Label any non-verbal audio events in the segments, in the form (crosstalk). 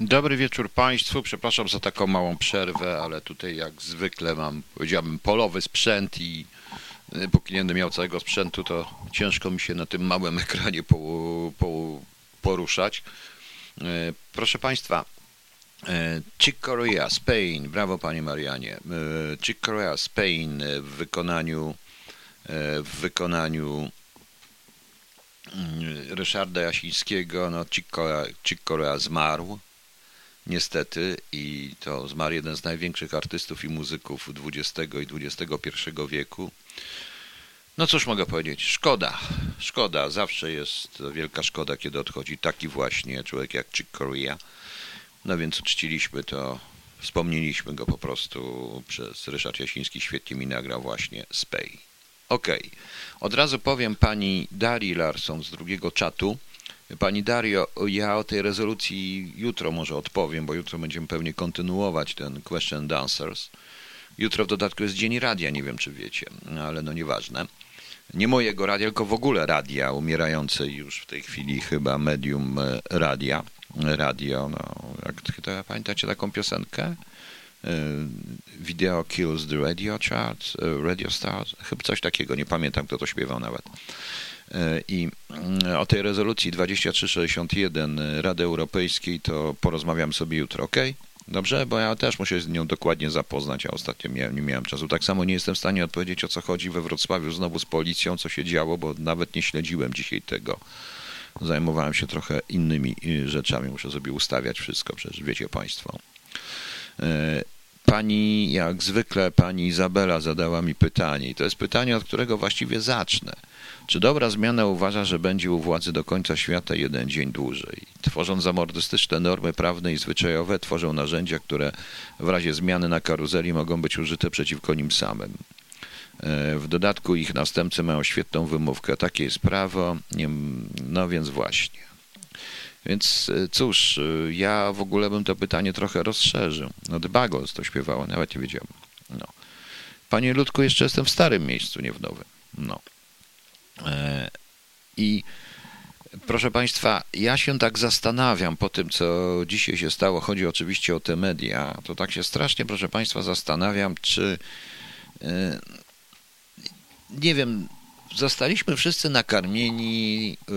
Dobry wieczór Państwu. Przepraszam za taką małą przerwę, ale tutaj jak zwykle mam, powiedziałbym, polowy sprzęt i y, póki nie będę miał całego sprzętu, to ciężko mi się na tym małym ekranie po, po, poruszać. Y, Proszę Państwa, y, Chick Corea, Spain, brawo Panie Marianie. Chick Corea, Spain w wykonaniu w wykonaniu Ryszarda Jasińskiego, no Chick Corea zmarł, niestety, i to zmarł jeden z największych artystów i muzyków XX i XXI wieku. No cóż mogę powiedzieć, szkoda, szkoda, zawsze jest wielka szkoda, kiedy odchodzi taki właśnie człowiek jak Chick Corea. No więc uczciliśmy to, wspomnieliśmy go po prostu przez Ryszard Jasiński, świetnie mi nagrał właśnie Spay. Okej, od razu powiem pani Darii Larson z drugiego czatu, Pani Dario, ja o tej rezolucji jutro może odpowiem, bo jutro będziemy pewnie kontynuować ten question and answers. Jutro w dodatku jest Dzień Radia, nie wiem czy wiecie, ale no nieważne. Nie mojego radia, tylko w ogóle radia, umierającej już w tej chwili chyba medium e, radia. Radio, no, jak to, pamiętacie taką piosenkę? E, Video Kills the Radio Chart, e, Radio Stars, chyba coś takiego, nie pamiętam kto to śpiewał nawet. I mm, o tej rezolucji 2361 Rady Europejskiej to porozmawiam sobie jutro, ok? Dobrze, bo ja też muszę z nią dokładnie zapoznać, a ostatnio nie miałem czasu. Tak samo nie jestem w stanie odpowiedzieć, o co chodzi we Wrocławiu znowu z policją, co się działo, bo nawet nie śledziłem dzisiaj tego. Zajmowałem się trochę innymi y, rzeczami, muszę sobie ustawiać wszystko, przecież wiecie Państwo. E, pani, jak zwykle, pani Izabela zadała mi pytanie i to jest pytanie, od którego właściwie zacznę. Czy dobra zmiana uważa, że będzie u władzy do końca świata jeden dzień dłużej? Tworząc zamordystyczne normy prawne i zwyczajowe, tworzą narzędzia, które w razie zmiany na karuzeli mogą być użyte przeciwko nim samym. E, w dodatku ich następcy mają świetną wymówkę. Takie jest prawo, no więc właśnie. Więc e, cóż, e, ja w ogóle bym to pytanie trochę rozszerzył. No The Bagos to śpiewało, nawet nie wiedziałem. No. Panie Ludku, jeszcze jestem w starym miejscu, nie w nowym. No. E, I proszę Państwa, ja się tak zastanawiam po tym, co dzisiaj się stało. Chodzi oczywiście o te media. To tak się strasznie, proszę Państwa, zastanawiam, czy e, nie wiem, zostaliśmy wszyscy nakarmieni e,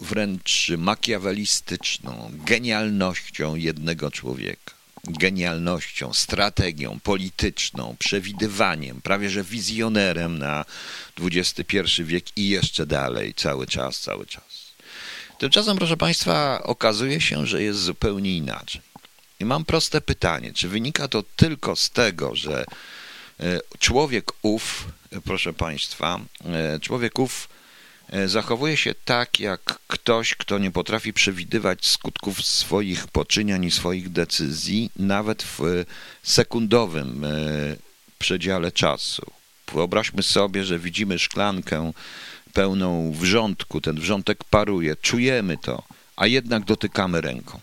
wręcz makiawelistyczną genialnością jednego człowieka genialnością, strategią polityczną, przewidywaniem, prawie że wizjonerem na XXI wiek i jeszcze dalej, cały czas, cały czas. Tymczasem, proszę Państwa, okazuje się, że jest zupełnie inaczej. I mam proste pytanie, czy wynika to tylko z tego, że e, człowiek ów, proszę Państwa, e, człowiek ów E, zachowuje się tak, jak ktoś, kto nie potrafi przewidywać skutków swoich poczyniań i swoich decyzji, nawet w sekundowym e, przedziale czasu. Wyobraźmy sobie, że widzimy szklankę pełną wrzątku, ten wrzątek paruje, czujemy to, a jednak dotykamy ręką.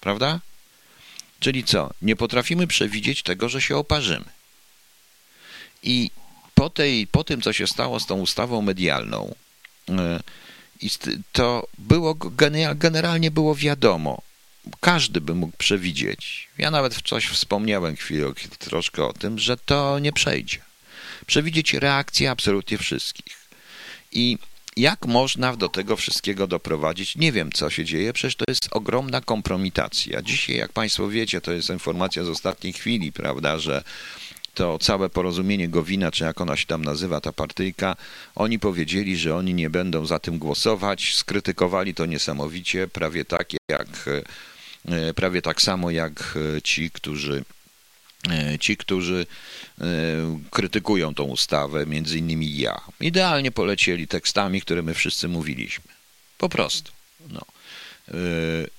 Prawda? Czyli co? Nie potrafimy przewidzieć tego, że się oparzymy. I po, tej, po tym, co się stało z tą ustawą medialną, E, to było, generalnie było wiadomo. Każdy by mógł przewidzieć. Ja nawet coś wspomniałem chwilę, troszkę o tym, że to nie przejdzie. Przewidzieć reakcję absolutnie wszystkich. I jak można do tego wszystkiego doprowadzić? Nie wiem, co się dzieje, przecież to jest ogromna kompromitacja. Dzisiaj, jak Państwo wiecie, to jest informacja z ostatniej chwili, prawda, że to całe porozumienie Gowina, czy jak ona się tam nazywa, ta partyjka, oni powiedzieli, że oni nie będą za tym głosować, skrytykowali to niesamowicie, prawie tak jak e, prawie tak samo jak e, ci, którzy e, ci, którzy krytykują tą ustawę, między innymi ja. Idealnie polecieli tekstami, które my wszyscy mówiliśmy. Po prostu. No. E,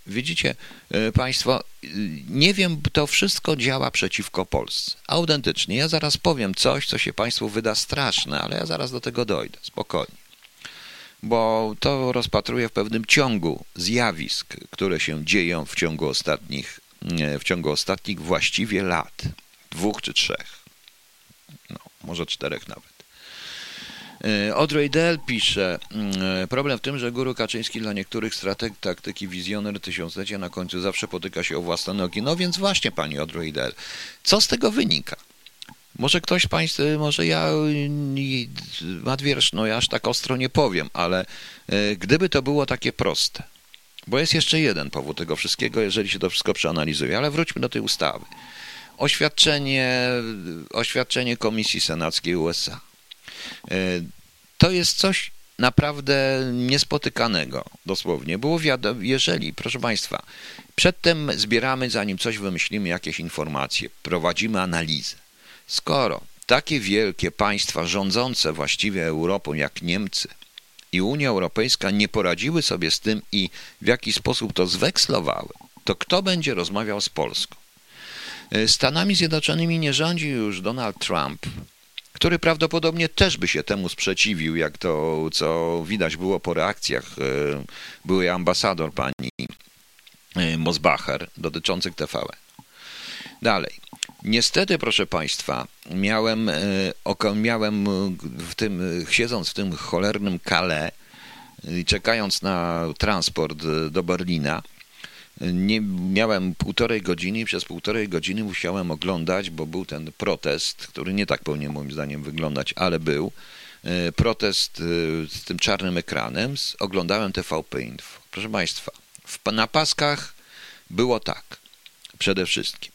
widzicie e, Państwo, e, nie wiem, to wszystko działa przeciwko Polsce. Autentycznie. Ja zaraz powiem coś, co się Państwu wyda straszne, ale ja zaraz do tego dojdę. Spokojnie. Bo to rozpatruję w pewnym ciągu zjawisk, które się dzieją w ciągu ostatnich, w ciągu ostatnich właściwie lat. Dwóch czy trzech. No, może czterech nawet. E, Audrey Dell pisze, mm, problem w tym, że guru Kaczyński dla niektórych strateg taktyki wizjoner tysiąclecia na końcu zawsze potyka się o własne nogi. No więc właśnie, pani Audrey Dell, co z tego wynika? Może ktoś z Państwa, może ja, Madwierz, no ja aż tak ostro nie powiem, ale e, gdyby to było takie proste, bo jest jeszcze jeden powód tego wszystkiego, jeżeli się to wszystko przeanalizuje, ale wróćmy do tej ustawy. Oświadczenie, oświadczenie Komisji Senackiej USA. E, to jest coś naprawdę niespotykanego, dosłownie. Było wiadomo, jeżeli, proszę Państwa, przedtem zbieramy, zanim coś wymyślimy, jakieś informacje, prowadzimy analizę. Skoro takie wielkie państwa rządzące właściwie Europą jak Niemcy i Unia Europejska nie poradziły sobie z tym i w jaki sposób to zwekslowały, to kto będzie rozmawiał z Polską? E, Stanami Zjednoczonymi nie rządzi już Donald Trump, który prawdopodobnie też by się temu sprzeciwił, jak to, co widać było po reakcjach e, byłej ambasador pani e, Mosbacher dotyczących TVN. Dalej. Niestety, proszę Państwa, miałem, miałem w tym, siedząc w tym cholernym kale czekając na transport do Berlina, nie miałem półtorej godziny i przez półtorej godziny musiałem oglądać, bo był ten protest, który nie tak powinien moim zdaniem wyglądać, ale był. E, protest e, z tym czarnym ekranem. Oglądałem TVP Info. Proszę Państwa, w, na paskach było tak. Przede wszystkim.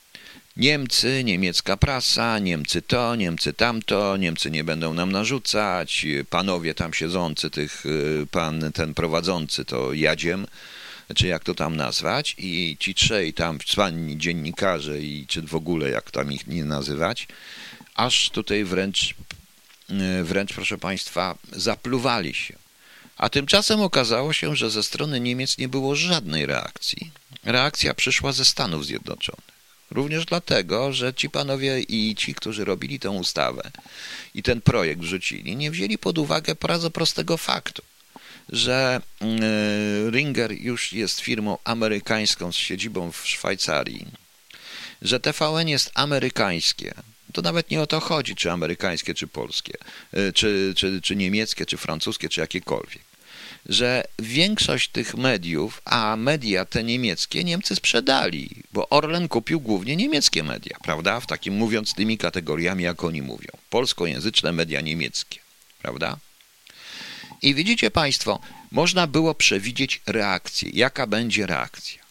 Niemcy, niemiecka prasa, Niemcy to, Niemcy tamto, Niemcy nie będą nam narzucać, panowie tam siedzący, tych, e, pan ten prowadzący to jadziem, czy jak to tam nazwać, i ci trzej tam cwani dziennikarze, i czy w ogóle jak tam ich nie nazywać, aż tutaj wręcz, e, wręcz proszę Państwa, zapluwali się. A tymczasem okazało się, że ze strony Niemiec nie było żadnej reakcji. Reakcja przyszła ze Stanów Zjednoczonych. Również dlatego, że ci panowie i ci, którzy robili tę ustawę i ten projekt wrzucili, nie wzięli pod uwagę bardzo prostego faktu że mm, Ringer już jest firmą amerykańską z siedzibą w Szwajcarii, że TVN jest amerykańskie. To nawet nie o to chodzi, czy amerykańskie, czy polskie, y, czy, czy, czy niemieckie, czy francuskie, czy jakiekolwiek. Że większość tych mediów, a media te niemieckie, Niemcy sprzedali, bo Orlen kupił głównie niemieckie media, prawda? W takim mówiąc tymi kategoriami, jak oni mówią. Polskojęzyczne media niemieckie, prawda? I widzicie Państwo, można było przewidzieć reakcję, jaka będzie reakcja.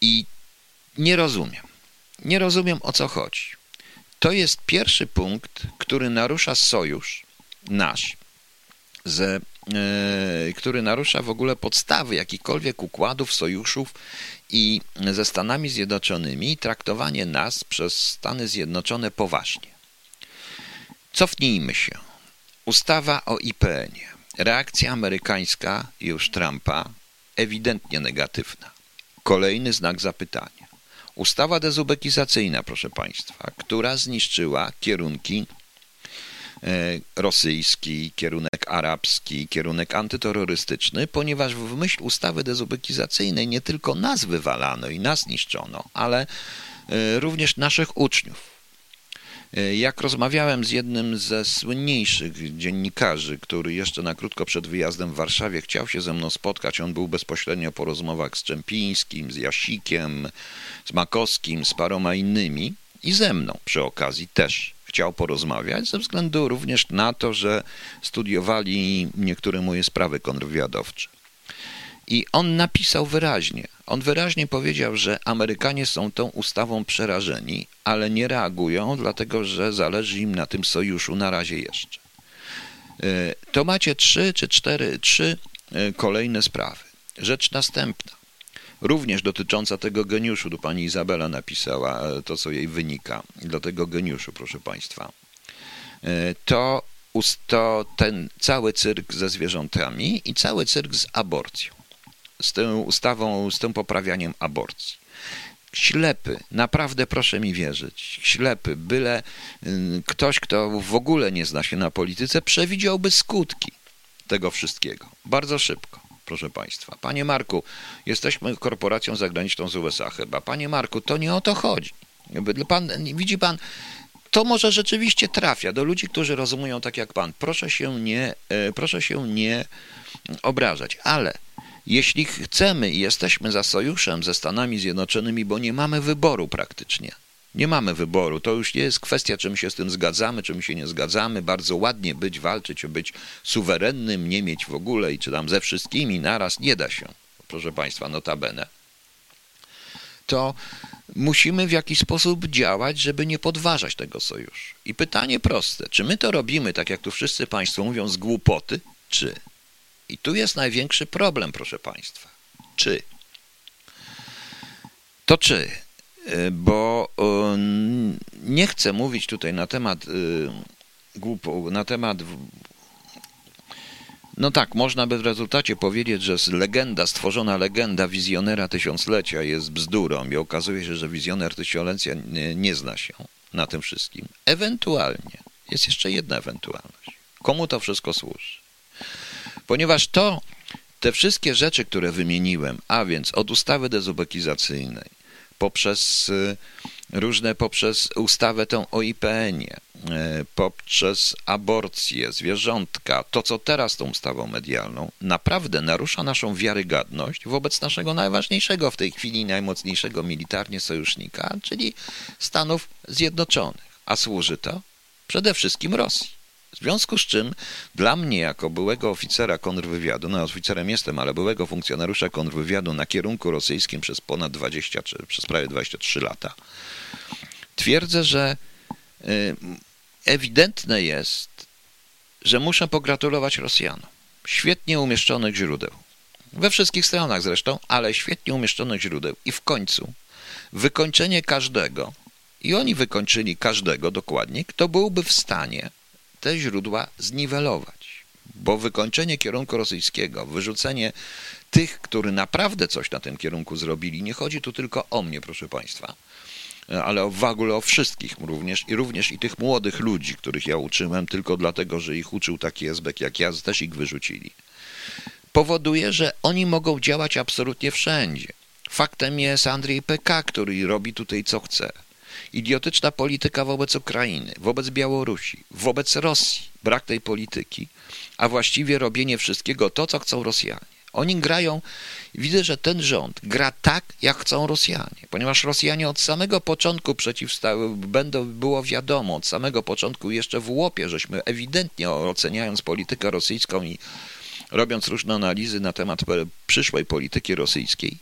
I nie rozumiem. Nie rozumiem o co chodzi. To jest pierwszy punkt, który narusza sojusz nasz, ze, yy, który narusza w ogóle podstawy jakichkolwiek układów, sojuszów i ze Stanami Zjednoczonymi traktowanie nas przez Stany Zjednoczone poważnie. Cofnijmy się. Ustawa o IPN-ie. Reakcja amerykańska już Trumpa ewidentnie negatywna. Kolejny znak zapytania. Ustawa dezubekizacyjna, proszę Państwa, która zniszczyła kierunki e, rosyjski, kierunek arabski, kierunek antyterrorystyczny, ponieważ w myśl ustawy dezubekizacyjnej nie tylko nas wywalano i nas niszczono, ale e, również naszych uczniów. E, jak rozmawiałem z jednym ze słynniejszych dziennikarzy, który jeszcze na krótko przed wyjazdem w Warszawie chciał się ze mną spotkać, on był bezpośrednio po rozmowach z Czempińskim, z Jasikiem, z Makowskim, z paroma innymi i ze mną przy okazji też chciał porozmawiać, ze względu również na to, że studiowali niektóre moje sprawy kontrwywiadowcze. I on napisał wyraźnie, on wyraźnie powiedział, że Amerykanie są tą ustawą przerażeni, ale nie reagują, dlatego że zależy im na tym sojuszu na razie jeszcze. E, to macie trzy czy cztery, trzy e, kolejne sprawy. Rzecz następna, również dotycząca tego geniuszu, tu pani Izabela napisała e, to, co jej wynika, do tego geniuszu, proszę państwa. To, to ten cały cyrk ze zwierzętami i cały cyrk z aborcją z tą ustawą, z tym poprawianiem aborcji. Ślepy, naprawdę proszę mi wierzyć, ślepy, byle y, ktoś, kto w ogóle nie zna się na polityce, przewidziałby skutki tego wszystkiego. Bardzo szybko, proszę Państwa. Panie Marku, jesteśmy korporacją zagraniczną z USA chyba. Panie Marku, to nie o to chodzi. Pan, widzi Pan, to może rzeczywiście trafia do ludzi, którzy rozumują tak jak pan. Proszę się nie, e, proszę się nie obrażać, ale jeśli chcemy i jesteśmy za sojuszem ze Stanami Zjednoczonymi, bo nie mamy wyboru praktycznie. Nie mamy wyboru. To już nie jest kwestia, czy my się z tym zgadzamy, czy my się nie zgadzamy. Bardzo ładnie być, walczyć, być suwerennym, nie mieć w ogóle i czy tam ze wszystkimi naraz nie da się. Proszę Państwa, notabene. To musimy w jakiś sposób działać, żeby nie podważać tego sojuszu. I pytanie proste, czy my to robimy, tak jak tu wszyscy Państwo mówią, z głupoty, czy? I tu jest największy problem, proszę Państwa. Czy? To czy? Y, bo y, nie chcę mówić tutaj na temat y, głupo, na temat no tak, można by w rezultacie powiedzieć, że legenda, stworzona legenda wizjonera tysiąclecia jest bzdurą i okazuje się, że wizjoner tysiąclecia nie, nie zna się na tym wszystkim. Ewentualnie, jest jeszcze jedna ewentualność. Komu to wszystko służy? Ponieważ to, te wszystkie rzeczy, które wymieniłem, a więc od ustawy dezubekizacyjnej, poprzez y, różne, poprzez ustawę tą o IPN-ie, y, poprzez aborcję, zwierzątka, to co teraz tą ustawą medialną, naprawdę narusza naszą wiarygodność wobec naszego najważniejszego w tej chwili, najmocniejszego militarnie sojusznika, czyli Stanów Zjednoczonych. A służy to przede wszystkim Rosji. W związku z czym dla mnie, jako byłego oficera kontrwywiadu, no oficerem jestem, ale byłego funkcjonariusza kontrwywiadu na kierunku rosyjskim przez ponad 20, czy przez prawie 23 lata, twierdzę, że y, ewidentne jest, że muszę pogratulować Rosjanom. Świetnie umieszczonych źródeł. We wszystkich stronach zresztą, ale świetnie umieszczonych źródeł. I w końcu wykończenie każdego, i oni wykończyli każdego dokładnie, kto byłby w stanie te źródła zniwelować. Bo wykończenie kierunku rosyjskiego, wyrzucenie tych, którzy naprawdę coś na tym kierunku zrobili, nie chodzi tu tylko o mnie, proszę Państwa, ale w ogóle o wszystkich również i również i tych młodych ludzi, których ja uczyłem tylko dlatego, że ich uczył taki esbek jak ja, też ich wyrzucili. Powoduje, że oni mogą działać absolutnie wszędzie. Faktem jest Andrzej PK, który robi tutaj co chce. Idiotyczna polityka wobec Ukrainy, wobec Białorusi, wobec Rosji, brak tej polityki, a właściwie robienie wszystkiego to, co chcą Rosjanie. Oni grają, widzę, że ten rząd gra tak, jak chcą Rosjanie, ponieważ Rosjanie od samego początku przeciwstały, będą, było wiadomo, od samego początku jeszcze w łopie, żeśmy ewidentnie oceniając politykę rosyjską i robiąc różne analizy na temat przyszłej polityki rosyjskiej,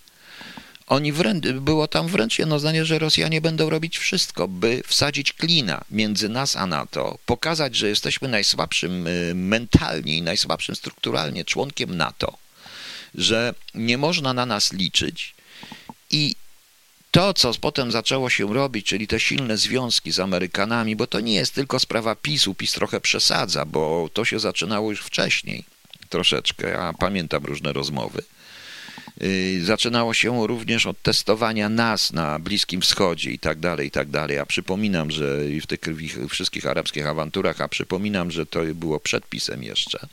oni wręcz, było tam wręcz jedno zdanie, że Rosjanie będą robić wszystko, by wsadzić klina między nas a NATO, pokazać, że jesteśmy najsłabszym y, mentalnie i najsłabszym strukturalnie członkiem NATO, że nie można na nas liczyć. I to, co potem zaczęło się robić, czyli te silne związki z Amerykanami, bo to nie jest tylko sprawa PiSu, PiS trochę przesadza, bo to się zaczynało już wcześniej troszeczkę, ja pamiętam różne rozmowy, zaczynało się również od testowania nas na Bliskim Wschodzie i tak dalej, i tak dalej. A przypominam, że w tych wszystkich arabskich awanturach, a przypominam, że to było przedpisem jeszcze.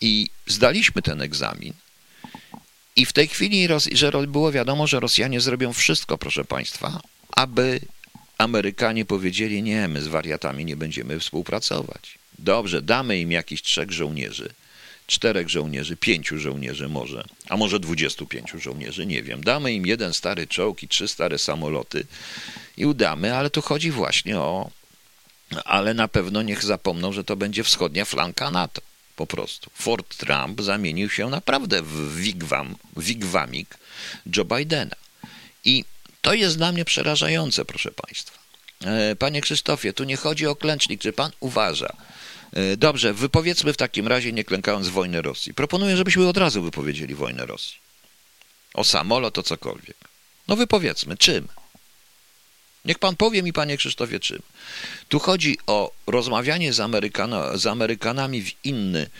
I zdaliśmy ten egzamin. I w tej chwili, że było wiadomo, że Rosjanie zrobią wszystko, proszę Państwa, aby Amerykanie powiedzieli: Nie, my z wariatami nie będziemy współpracować. Dobrze, damy im jakichś trzech żołnierzy czterech żołnierzy, pięciu żołnierzy może, a może dwudziestu pięciu żołnierzy, nie wiem. Damy im jeden stary czołg i trzy stare samoloty i udamy, ale tu chodzi właśnie o... Ale na pewno niech zapomną, że to będzie wschodnia flanka NATO. Po prostu. Fort Trump zamienił się naprawdę w wigwam, wigwamik Joe Bidena. I to jest dla mnie przerażające, proszę Państwa. E, panie Krzysztofie, tu nie chodzi o klęcznik. Czy Pan uważa, dobrze, wypowiedzmy w takim razie, nie klękając wojny Rosji. Proponuję, żebyśmy od razu wypowiedzieli wojnę Rosji. O samolot, o cokolwiek. No wypowiedzmy, czym? Niech pan powie mi, panie Krzysztofie, czym. Tu chodzi o rozmawianie z, z Amerykanami w inny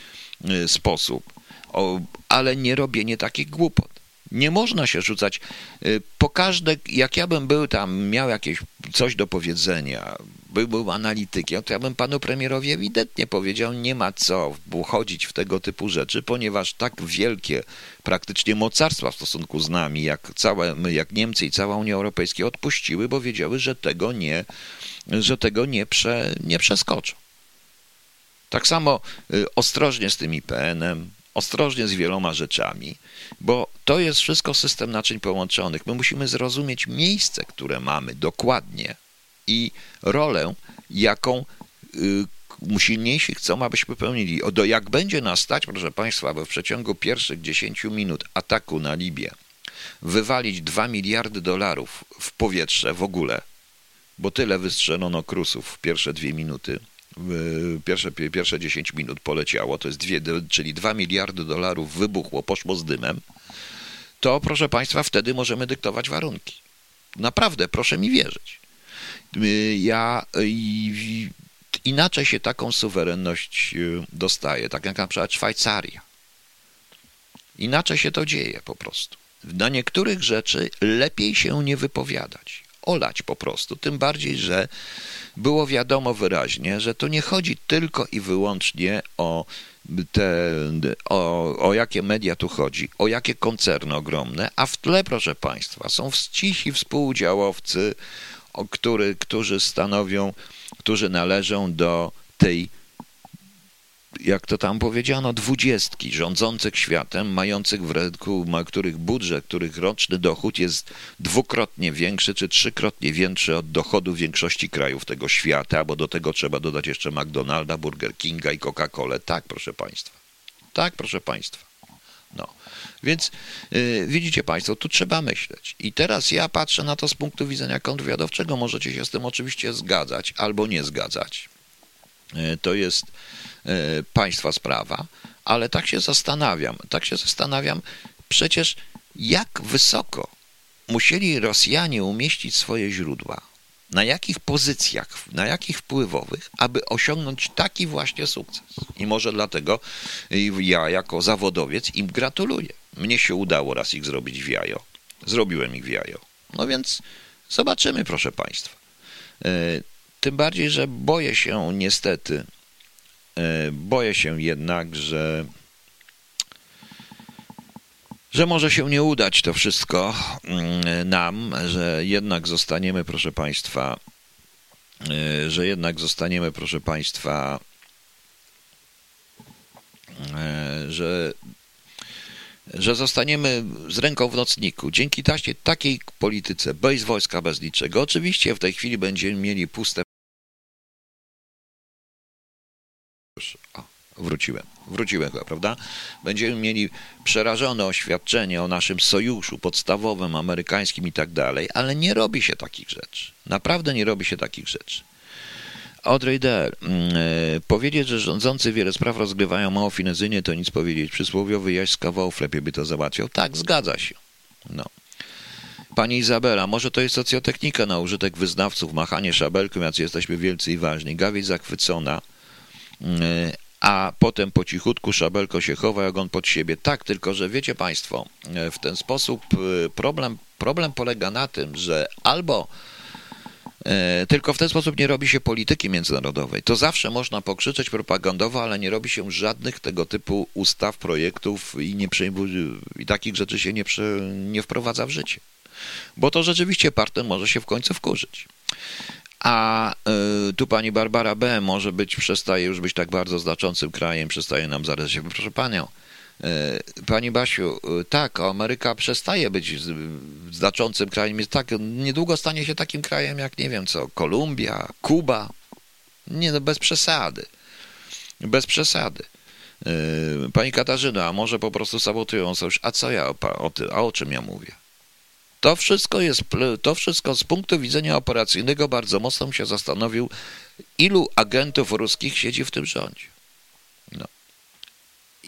y, sposób, o, ale nie robienie takich głupot. Nie można się rzucać y, po każde, jak ja bym był tam, miał jakieś coś do powiedzenia, by był analitykiem, to ja bym panu premierowi ewidentnie powiedział, nie ma co wchodzić w tego typu rzeczy, ponieważ tak wielkie praktycznie mocarstwa w stosunku z nami, jak, całe, jak Niemcy i cała Unia Europejska odpuściły, bo wiedziały, że tego nie, że tego nie, prze, nie przeskoczą. Tak samo y, ostrożnie z tym IPN-em, ostrożnie z wieloma rzeczami, bo to jest wszystko system naczyń połączonych. My musimy zrozumieć miejsce, które mamy dokładnie i rolę, jaką y, silniejsi chcą, abyśmy pełnili. O, do jak będzie nas stać, proszę Państwa, aby w przeciągu pierwszych 10 minut ataku na Libię wywalić 2 miliardy dolarów w powietrze w ogóle, bo tyle wystrzelono krusów w pierwsze dwie minuty, pierwsze, pierwsze 10 minut poleciało, to jest dwie, czyli 2 miliardy dolarów wybuchło, poszło z dymem, to proszę Państwa, wtedy możemy dyktować warunki. Naprawdę, proszę mi wierzyć. Y, ja y, inaczej się taką suwerenność y, dostaje, tak jak na przykład Szwajcaria. Inaczej się to dzieje po prostu. Na niektórych rzeczy lepiej się nie wypowiadać, olać po prostu. Tym bardziej, że było wiadomo wyraźnie, że tu nie chodzi tylko i wyłącznie o te, o, o jakie media tu chodzi, o jakie koncerny ogromne, a w tle, proszę Państwa, są ścisi współdziałowcy, który, którzy stanowią, którzy należą do tej, jak to tam powiedziano, dwudziestki rządzących światem, mających w ręku, których budżet, których roczny dochód jest dwukrotnie większy czy trzykrotnie większy od dochodu większości krajów tego świata, bo do tego trzeba dodać jeszcze McDonalda, Burger Kinga i Coca-Colę. Tak, proszę Państwa. Tak, proszę Państwa. No. Więc yy, widzicie Państwo, tu trzeba myśleć. I teraz ja patrzę na to z punktu widzenia kontrwywiadowczego. Możecie się z tym oczywiście zgadzać albo nie zgadzać. Yy, to jest yy, Państwa sprawa, ale tak się zastanawiam, tak się zastanawiam, przecież jak wysoko musieli Rosjanie umieścić swoje źródła, na jakich pozycjach, na jakich wpływowych, aby osiągnąć taki właśnie sukces. I może dlatego ja jako zawodowiec im gratuluję. Mnie się udało raz ich zrobić w jajo. Zrobiłem ich w jajo. No więc zobaczymy, proszę Państwa. E, tym bardziej, że boję się niestety, e, boję się jednak, że że może się nie udać to wszystko mm, nam, że jednak zostaniemy, proszę Państwa, e, że jednak zostaniemy, proszę Państwa, że że zostaniemy z ręką w nocniku. Dzięki taśmie, takiej polityce, bez wojska, bez niczego. Oczywiście w tej chwili będziemy mieli puste. O, wróciłem. Wróciłem chyba, prawda? Będziemy mieli przerażone oświadczenie o naszym sojuszu podstawowym, amerykańskim i tak dalej, ale nie robi się takich rzeczy. Naprawdę nie robi się takich rzeczy. Audrey Dell. Mm, e, powiedzieć, że rządzący wiele spraw rozgrywają mało finezyjnie, to nic powiedzieć. Przysłowiowy jaś z kawałów lepiej by to załatwiał. Tak, zgadza się. No. Pani Izabela, może to jest socjotechnika na użytek wyznawców, machanie szabelką, jacy jesteśmy wielcy i ważni. Gawieć zachwycona, mm, e, a potem po cichutku szabelko się chowa, jak on pod siebie. Tak, tylko że wiecie Państwo, e, w ten sposób problem, problem polega na tym, że albo tylko w ten sposób nie robi się polityki międzynarodowej. To zawsze można pokrzyczeć propagandowo, ale nie robi się żadnych tego typu ustaw, projektów i, nie i takich rzeczy się nie, nie wprowadza w życie. Bo to rzeczywiście partner może się w końcu wkurzyć. A y, tu pani Barbara B. może być, przestaje już być tak bardzo znaczącym krajem, przestaje nam się, proszę panią, E, Pani Basiu, e, tak, Ameryka przestaje być znaczącym krajem. Jest tak, niedługo stanie się takim krajem jak, nie wiem co, Kolumbia, Kuba. Nie, no bez przesady. Bez przesady. E, pani Katarzyna, a może po prostu sabotują sojusz? A co ja o, o, a o czym ja mówię? To wszystko jest, to wszystko z punktu widzenia operacyjnego bardzo mocno się zastanowił, ilu agentów ruskich siedzi w tym rządzie.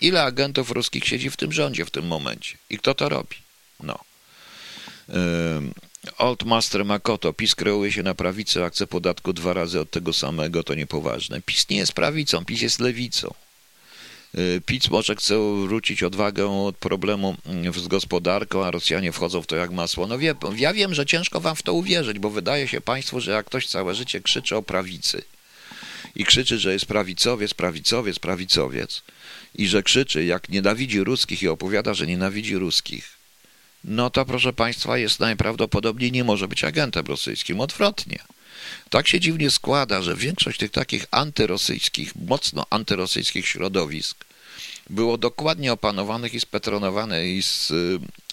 Ile agentów ruskich siedzi w tym rządzie w tym momencie? I kto to robi? No. Old Master Makoto, PiS kreuje się na prawicy, akcję podatku dwa razy od tego samego, to niepoważne. PiS nie jest prawicą, PiS jest lewicą. Y, PiS może chce wrócić odwagę od problemu mm, z gospodarką, a Rosjanie wchodzą w to jak masło. No wie, ja wiem, że ciężko wam w to uwierzyć, bo wydaje się państwu, że jak ktoś całe życie krzyczy o prawicy i krzyczy, że jest prawicowiec, prawicowiec, prawicowiec i że krzyczy, jak nienawidzi ruskich i opowiada, że nienawidzi ruskich, no to proszę państwa jest najprawdopodobniej nie może być agentem rosyjskim. Odwrotnie. Tak się dziwnie składa, że większość tych takich antyrosyjskich, mocno antyrosyjskich środowisk było dokładnie opanowanych i spetronowanych i, z,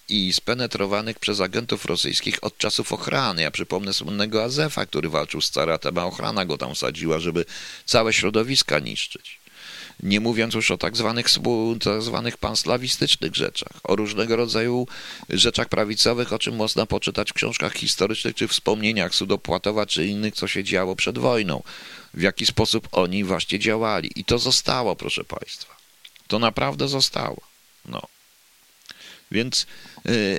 i spenetrowanych przez agentów rosyjskich od czasów ochrany. Ja przypomnę słynnego Azefa, który walczył z caratem, a ochrana go tam sadziła, żeby całe środowiska niszczyć. Nie mówiąc już o tak zwanych, tak zwanych panslawistycznych rzeczach, o różnego rodzaju rzeczach prawicowych, o czym można poczytać w książkach historycznych czy wspomnieniach Sudopłatowa czy innych, co się działo przed wojną, w jaki sposób oni właśnie działali. I to zostało, proszę Państwa. To naprawdę zostało. No. Więc yy,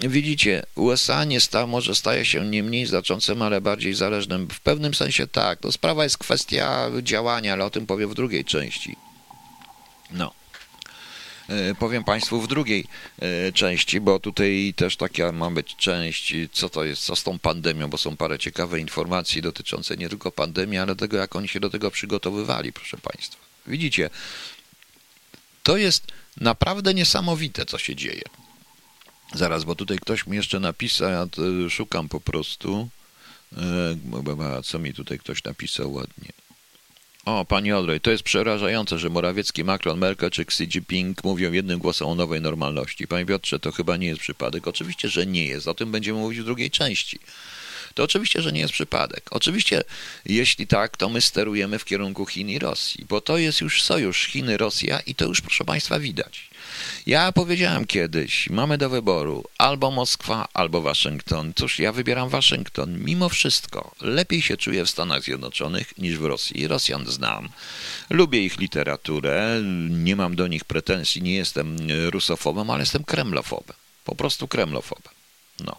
Widzicie, USA nie sta, może staje się nie mniej znaczącym, ale bardziej zależnym. W pewnym sensie tak. To sprawa jest kwestia działania, ale o tym powiem w drugiej części. No. E, powiem Państwu w drugiej e, części, bo tutaj też taka ma być część, co to jest, co z tą pandemią, bo są parę ciekawe informacji dotyczące nie tylko pandemii, ale tego, jak oni się do tego przygotowywali, proszę Państwa. Widzicie, to jest naprawdę niesamowite, co się dzieje. Zaraz, bo tutaj ktoś mi jeszcze napisał, ja szukam po prostu. E, co mi tutaj ktoś napisał ładnie? O, pani Odrej, to jest przerażające, że Morawiecki, Macron, Merkel czy Xi Jinping mówią jednym głosem o nowej normalności. Panie Piotrze, to chyba nie jest przypadek. Oczywiście, że nie jest. O tym będziemy mówić w drugiej części. To oczywiście, że nie jest przypadek. Oczywiście, jeśli tak, to my sterujemy w kierunku Chin i Rosji, bo to jest już sojusz Chiny-Rosja i to już, proszę Państwa, widać. Ja powiedziałem kiedyś, mamy do wyboru albo Moskwa, albo Waszyngton. Cóż, ja wybieram Waszyngton. Mimo wszystko, lepiej się czuję w Stanach Zjednoczonych niż w Rosji. Rosjan znam. Lubię ich literaturę, nie mam do nich pretensji, nie jestem rusofobem, ale jestem kremlofobem. Po prostu kremlofobem. No.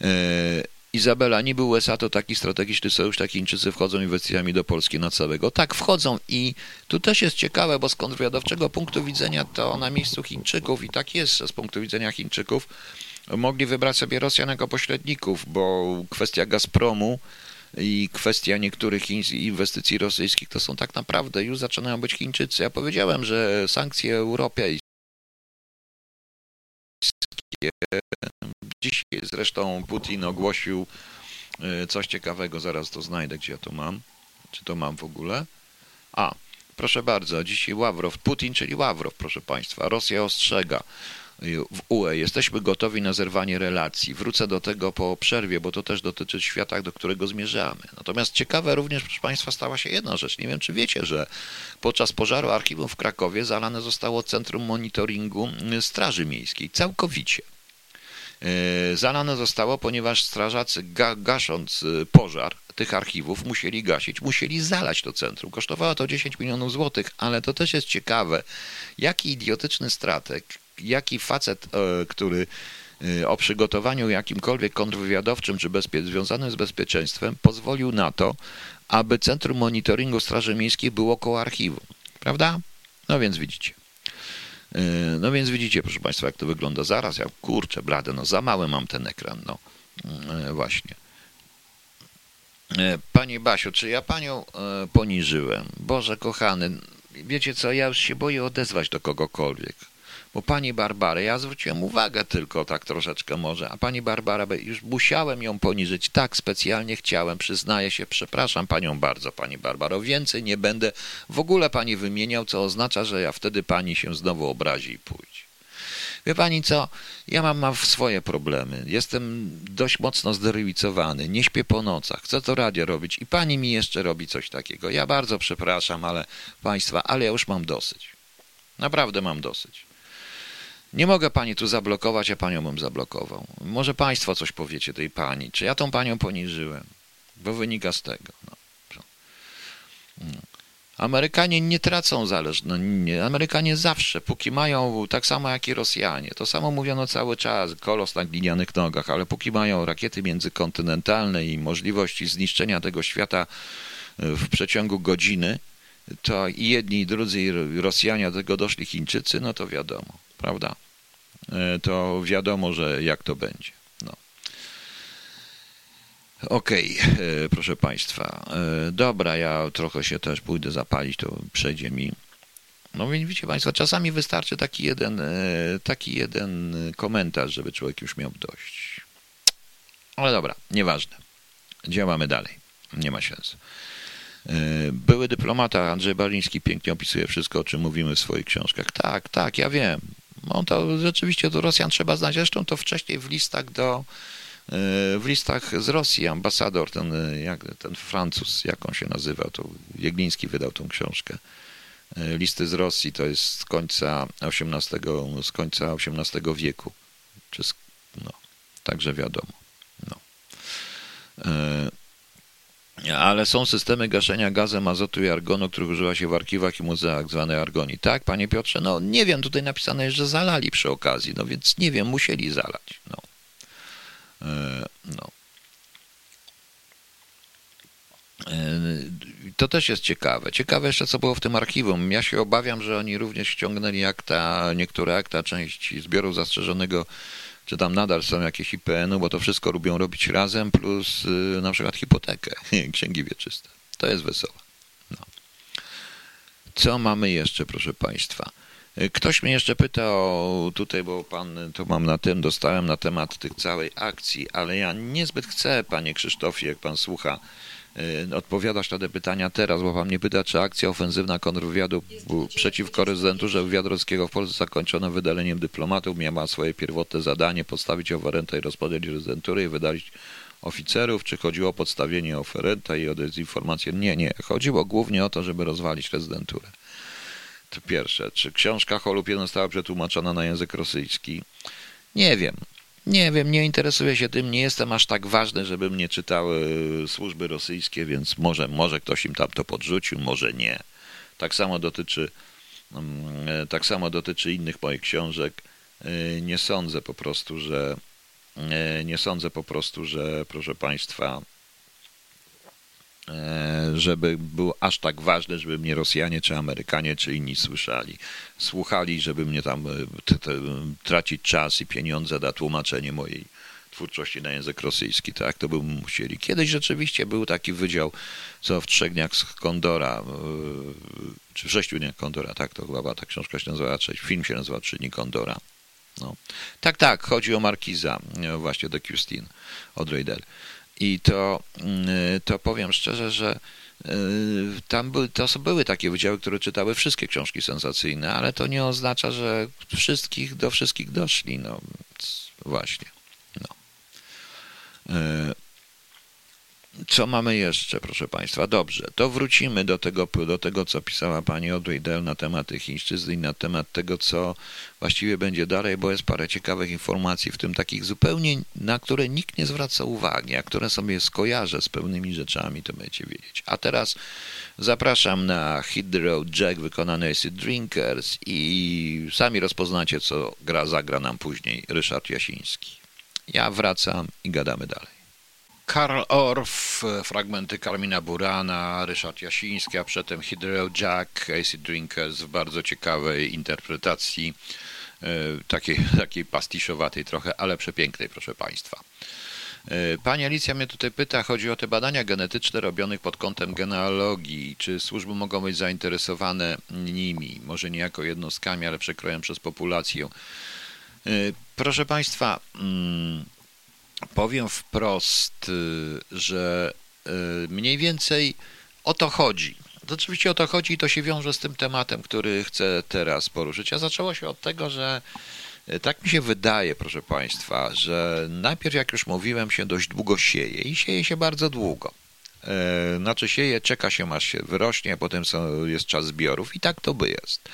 Yy, Izabela, niby USA to taki strategiczny sojusz, tak Chińczycy wchodzą inwestycjami do Polski na całego. Tak, wchodzą i tu też jest ciekawe, bo z kontrwywiadowczego punktu widzenia to na miejscu Chińczyków i tak jest, z punktu widzenia Chińczyków mogli wybrać sobie Rosjan jako pośredników, bo kwestia Gazpromu i kwestia niektórych inwestycji rosyjskich to są tak naprawdę już zaczynają być Chińczycy. Ja powiedziałem, że sankcje europejskie Dzisiaj zresztą Putin ogłosił e, coś ciekawego, zaraz to znajdę, gdzie ja to mam. Czy to mam w ogóle? A, proszę bardzo, dzisiaj Ławrow, Putin, czyli Ławrow, proszę Państwa. Rosja ostrzega w UE. Jesteśmy gotowi na zerwanie relacji. Wrócę do tego po przerwie, bo to też dotyczy świata, do którego zmierzamy. Natomiast ciekawe również, proszę Państwa, stała się jedna rzecz. Nie wiem, czy wiecie, że podczas pożaru archiwum w Krakowie zalane zostało Centrum Monitoringu Straży Miejskiej. Całkowicie. E, zalane zostało, ponieważ strażacy ga gasząc e, pożar tych archiwów musieli gasić, musieli zalać to centrum. Kosztowało to 10 milionów złotych, ale to też jest ciekawe, jaki idiotyczny stratek, jaki facet, e, który o przygotowaniu jakimkolwiek kontrwywiadowczym czy związanym z bezpieczeństwem pozwolił na to, aby Centrum Monitoringu Straży Miejskiej było koło archiwum. Prawda? No więc widzicie. E, no więc widzicie, proszę Państwa, jak to wygląda. Zaraz, ja kurczę, blade, no za mały mam ten ekran, no e, właśnie. E, Pani Basiu, czy ja Panią poniżyłem? Boże kochany, wiecie co, ja już się boję odezwać do kogokolwiek. Bo pani Barbara, ja zwróciłem uwagę tylko tak troszeczkę może, a pani Barbara, już musiałem ją poniżyć, tak specjalnie chciałem, przyznaję się, przepraszam panią bardzo, pani Barbaro, więcej nie będę w ogóle pani wymieniał, co oznacza, że ja wtedy pani się znowu obrazi i pójdzie. Wie pani co, ja mam, mam swoje problemy, jestem dość mocno zderywicowany, nie śpię po nocach, chcę to radio robić i pani mi jeszcze robi coś takiego. Ja bardzo przepraszam, ale państwa, ale ja już mam dosyć. Naprawdę mam dosyć. Nie mogę pani tu zablokować, a panią bym zablokował. Może państwo coś powiecie tej pani. Czy ja tą panią poniżyłem? Bo wynika z tego. No. no. Amerykanie nie tracą zależności. No, Amerykanie zawsze, póki mają, tak samo jak i Rosjanie, to samo mówiono cały czas, kolos na glinianych nogach, ale póki mają rakiety międzykontynentalne i możliwości zniszczenia tego świata w przeciągu godziny, to i jedni, i drudzy, i Rosjanie, do tego doszli Chińczycy, no to wiadomo, prawda? E, to wiadomo, że jak to będzie. No. Okej, okay, proszę Państwa. Dobra, ja trochę się też pójdę zapalić, to przejdzie mi. No więc widzicie Państwo, czasami wystarczy taki jeden, taki jeden komentarz, żeby człowiek już miał dość. Ale dobra, nieważne. Działamy dalej. Nie ma sensu. E, były dyplomata Andrzej Baliński pięknie opisuje wszystko, o czym mówimy w swoich książkach. Tak, tak, ja wiem. On to rzeczywiście do Rosjan trzeba znać. Zresztą to wcześniej w listach do e, w listach z Rosji ambasador, ten, e, jak, ten Francuz, jak on się nazywał, to Jegliński wydał tą książkę. Listy z Rosji to jest z końca XVIII, z końca XVIII wieku. Czy z, no, także wiadomo. No. Ale są systemy gaszenia gazem azotu i argonu, których używa się w archiwach i muzeach, zwane argoni. Tak, panie Piotrze? No nie wiem, tutaj napisane jest, że zalali przy okazji, no więc nie wiem, musieli zalać. No. E, no. E, to też jest ciekawe. Ciekawe jeszcze, co było w tym archiwum. Ja się obawiam, że oni również ściągnęli akta, niektóre akta, część zbioru zastrzeżonego czy tam nadal są jakieś IPN-u, bo to wszystko lubią robić razem, plus y, na przykład hipotekę, (laughs) księgi wieczyste. To jest wesołe. No. Co mamy jeszcze, proszę Państwa? Y, ktoś mnie jeszcze pyta o tutaj, bo pan, to mam na tym, dostałem na temat tych całej akcji, ale ja niezbyt chcę, panie Krzysztofie, jak pan słucha, Y, odpowiadać na te pytania teraz, bo pan mnie pyta, czy akcja ofensywna kontrwywiadu przeciwko rezydenturze wywiadu w Polsce zakończona wydaleniem dyplomatów miała swoje pierwotne zadanie postawić oferentę i rozpodzielić rezydenturę i wydalić oficerów, czy chodziło o podstawienie oferenta i o dezinformację? Nie, nie. Chodziło głównie o to, żeby rozwalić rezydenturę. To pierwsze. Czy książka Holub 1 została przetłumaczona na język rosyjski? Nie wiem. Nie wiem, nie interesuję się tym, nie jestem aż tak ważny, żeby mnie czytały służby rosyjskie, więc może, może ktoś im tam to podrzucił, może nie. Tak samo dotyczy, mm, tak samo dotyczy innych moich książek. E, nie sądzę po prostu, że e, nie sądzę po prostu, że proszę Państwa, E, żeby było aż tak ważne, żeby mnie Rosjanie, czy Amerykanie, czy inni słyszeli. Słuchali, żeby mnie tam e, tracić czas i pieniądze na tłumaczenie mojej twórczości na język rosyjski, tak, to by musieli. Kiedyś rzeczywiście był taki wydział, co w Trzech Dniach z Kondora, e, czy w Sześciu Dniach Kondora, tak, to chyba ta książka się nazywa, film się nazywa Trzy Dni Kondora. No. Tak, tak, chodzi o Markiza, właśnie de Custin od Reidel. I to, mm, to powiem szczerze, że y, tam były, to były takie wydziały, które czytały wszystkie książki sensacyjne, ale to nie oznacza, że wszystkich do wszystkich doszli. No właśnie. No. Co mamy jeszcze, proszę Państwa? Dobrze, to wrócimy do tego, do tego co pisała pani Audrey Dell na temat tych chińszczyzn i na temat tego, co właściwie będzie dalej, bo jest parę ciekawych informacji, w tym takich zupełnie, na które nikt nie zwraca uwagi, a które sobie skojarzę z pewnymi rzeczami, to będziecie wiedzieć. A teraz zapraszam na Hit the Road Jack wykonany Acid Drinkers i sami rozpoznacie, co gra zagra nam później Ryszard Jasiński. Ja wracam i gadamy dalej. Karl Orff, fragmenty Karmina Burana, Ryszard Jasiński, a przedtem Hydro Jack, Acid Drinkers w bardzo ciekawej interpretacji, e, takiej, takiej pastiszowatej trochę, ale przepięknej, proszę Państwa. E, pani Alicja mnie tutaj pyta, chodzi o te badania genetyczne robionych pod kątem genealogii. Czy służby mogą być zainteresowane nimi? Może nie jako jednostkami, ale przekrojem przez populację. E, proszę Państwa, mm, powiem wprost, y, że y, mniej więcej o to chodzi. Oczywiście o to chodzi i to się wiąże z tym tematem, który chcę teraz poruszyć. A zaczęło się od tego, że y, tak mi się wydaje, proszę Państwa, że najpierw, jak już mówiłem, się dość długo sieje i sieje się bardzo długo. Znaczy sieje, czeka się aż się wyrośnie, a potem są, jest czas zbiorów i tak to by jest.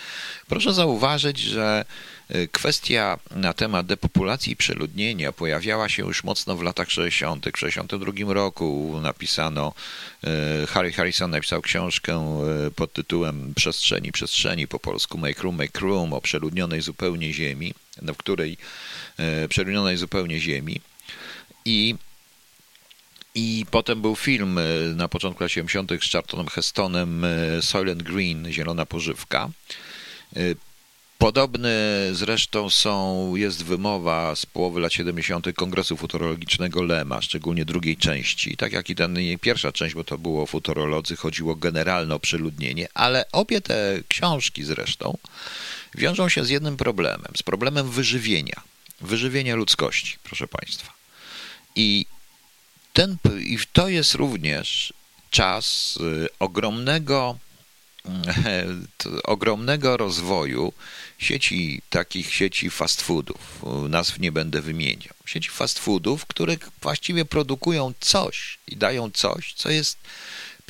Proszę zauważyć, że Kwestia na temat depopulacji i przeludnienia pojawiała się już mocno w latach 60. W 62 roku napisano, e, Harry Harrison napisał książkę e, pod tytułem Przestrzeni, przestrzeni po polsku Make Room, Make Room o przeludnionej zupełnie ziemi, w której e, przeludnionej zupełnie ziemi i I potem był film na początku lat 70. z Charltonem Hestonem Soylent Green, Zielona Pożywka. Podobne zresztą są, jest wymowa z połowy lat 70. Kongresu Futurologicznego Lema, szczególnie drugiej części. Tak jak i ta pierwsza część, bo to było o futurolodzy, chodziło generalnie o przeludnienie, ale obie te książki zresztą wiążą się z jednym problemem, z problemem wyżywienia, wyżywienia ludzkości, proszę Państwa. I, ten, i to jest również czas y, ogromnego (laughs) ogromnego rozwoju sieci, takich sieci fast foodów. Nazw nie będę wymieniał. Sieci fast foodów, które właściwie produkują coś i dają coś, co jest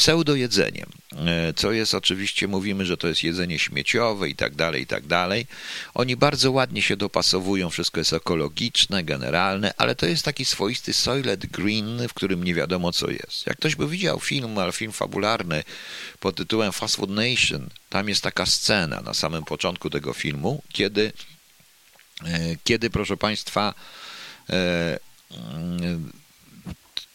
pseudojedzeniem, e, co jest oczywiście, mówimy, że to jest jedzenie śmieciowe i tak dalej, i tak dalej. Oni bardzo ładnie się dopasowują, wszystko jest ekologiczne, generalne, ale to jest taki swoisty Soylent Green, w którym nie wiadomo co jest. Jak ktoś by widział film, ale film fabularny pod tytułem Fast Food Nation, tam jest taka scena na samym początku tego filmu, kiedy, e, kiedy proszę Państwa, e,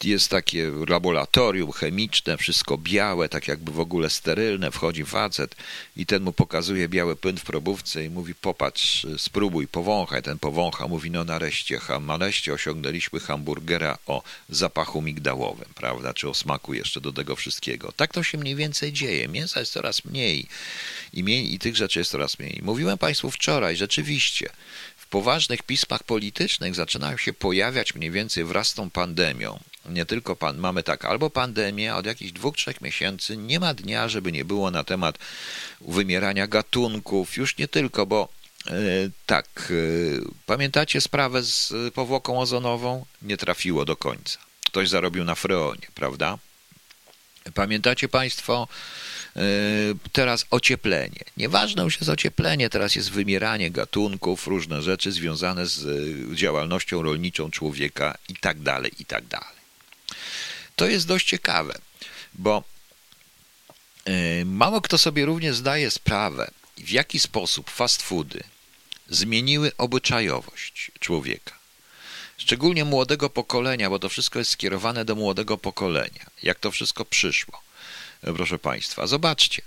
jest takie laboratorium chemiczne, wszystko białe, tak jakby w ogóle sterylne, wchodzi facet i ten mu pokazuje biały płyn w probówce i mówi popatrz, spróbuj, powąchaj. Ten powącha, mówi no nareszcie, nareszcie osiągnęliśmy hamburgera o zapachu migdałowym, prawda, czy o smaku jeszcze do tego wszystkiego. Tak to się mniej więcej dzieje. Mięsa jest coraz mniej i, mniej, i tych rzeczy jest coraz mniej. Mówiłem Państwu wczoraj, rzeczywiście, w poważnych pismach politycznych zaczynają się pojawiać mniej więcej wraz z tą pandemią nie tylko pan, mamy tak, albo pandemię, od jakichś dwóch, trzech miesięcy nie ma dnia, żeby nie było na temat wymierania gatunków, już nie tylko, bo e, tak, e, pamiętacie sprawę z powłoką ozonową? Nie trafiło do końca. Ktoś zarobił na freonie, prawda? Pamiętacie Państwo e, teraz ocieplenie? Nieważne już jest ocieplenie, teraz jest wymieranie gatunków, różne rzeczy związane z działalnością rolniczą człowieka i tak dalej, i tak dalej. To jest dość ciekawe, bo e, mało kto sobie również zdaje sprawę, w jaki sposób fast foody zmieniły obyczajowość człowieka. Szczególnie młodego pokolenia, bo to wszystko jest skierowane do młodego pokolenia. Jak to wszystko przyszło, e, proszę Państwa. Zobaczcie.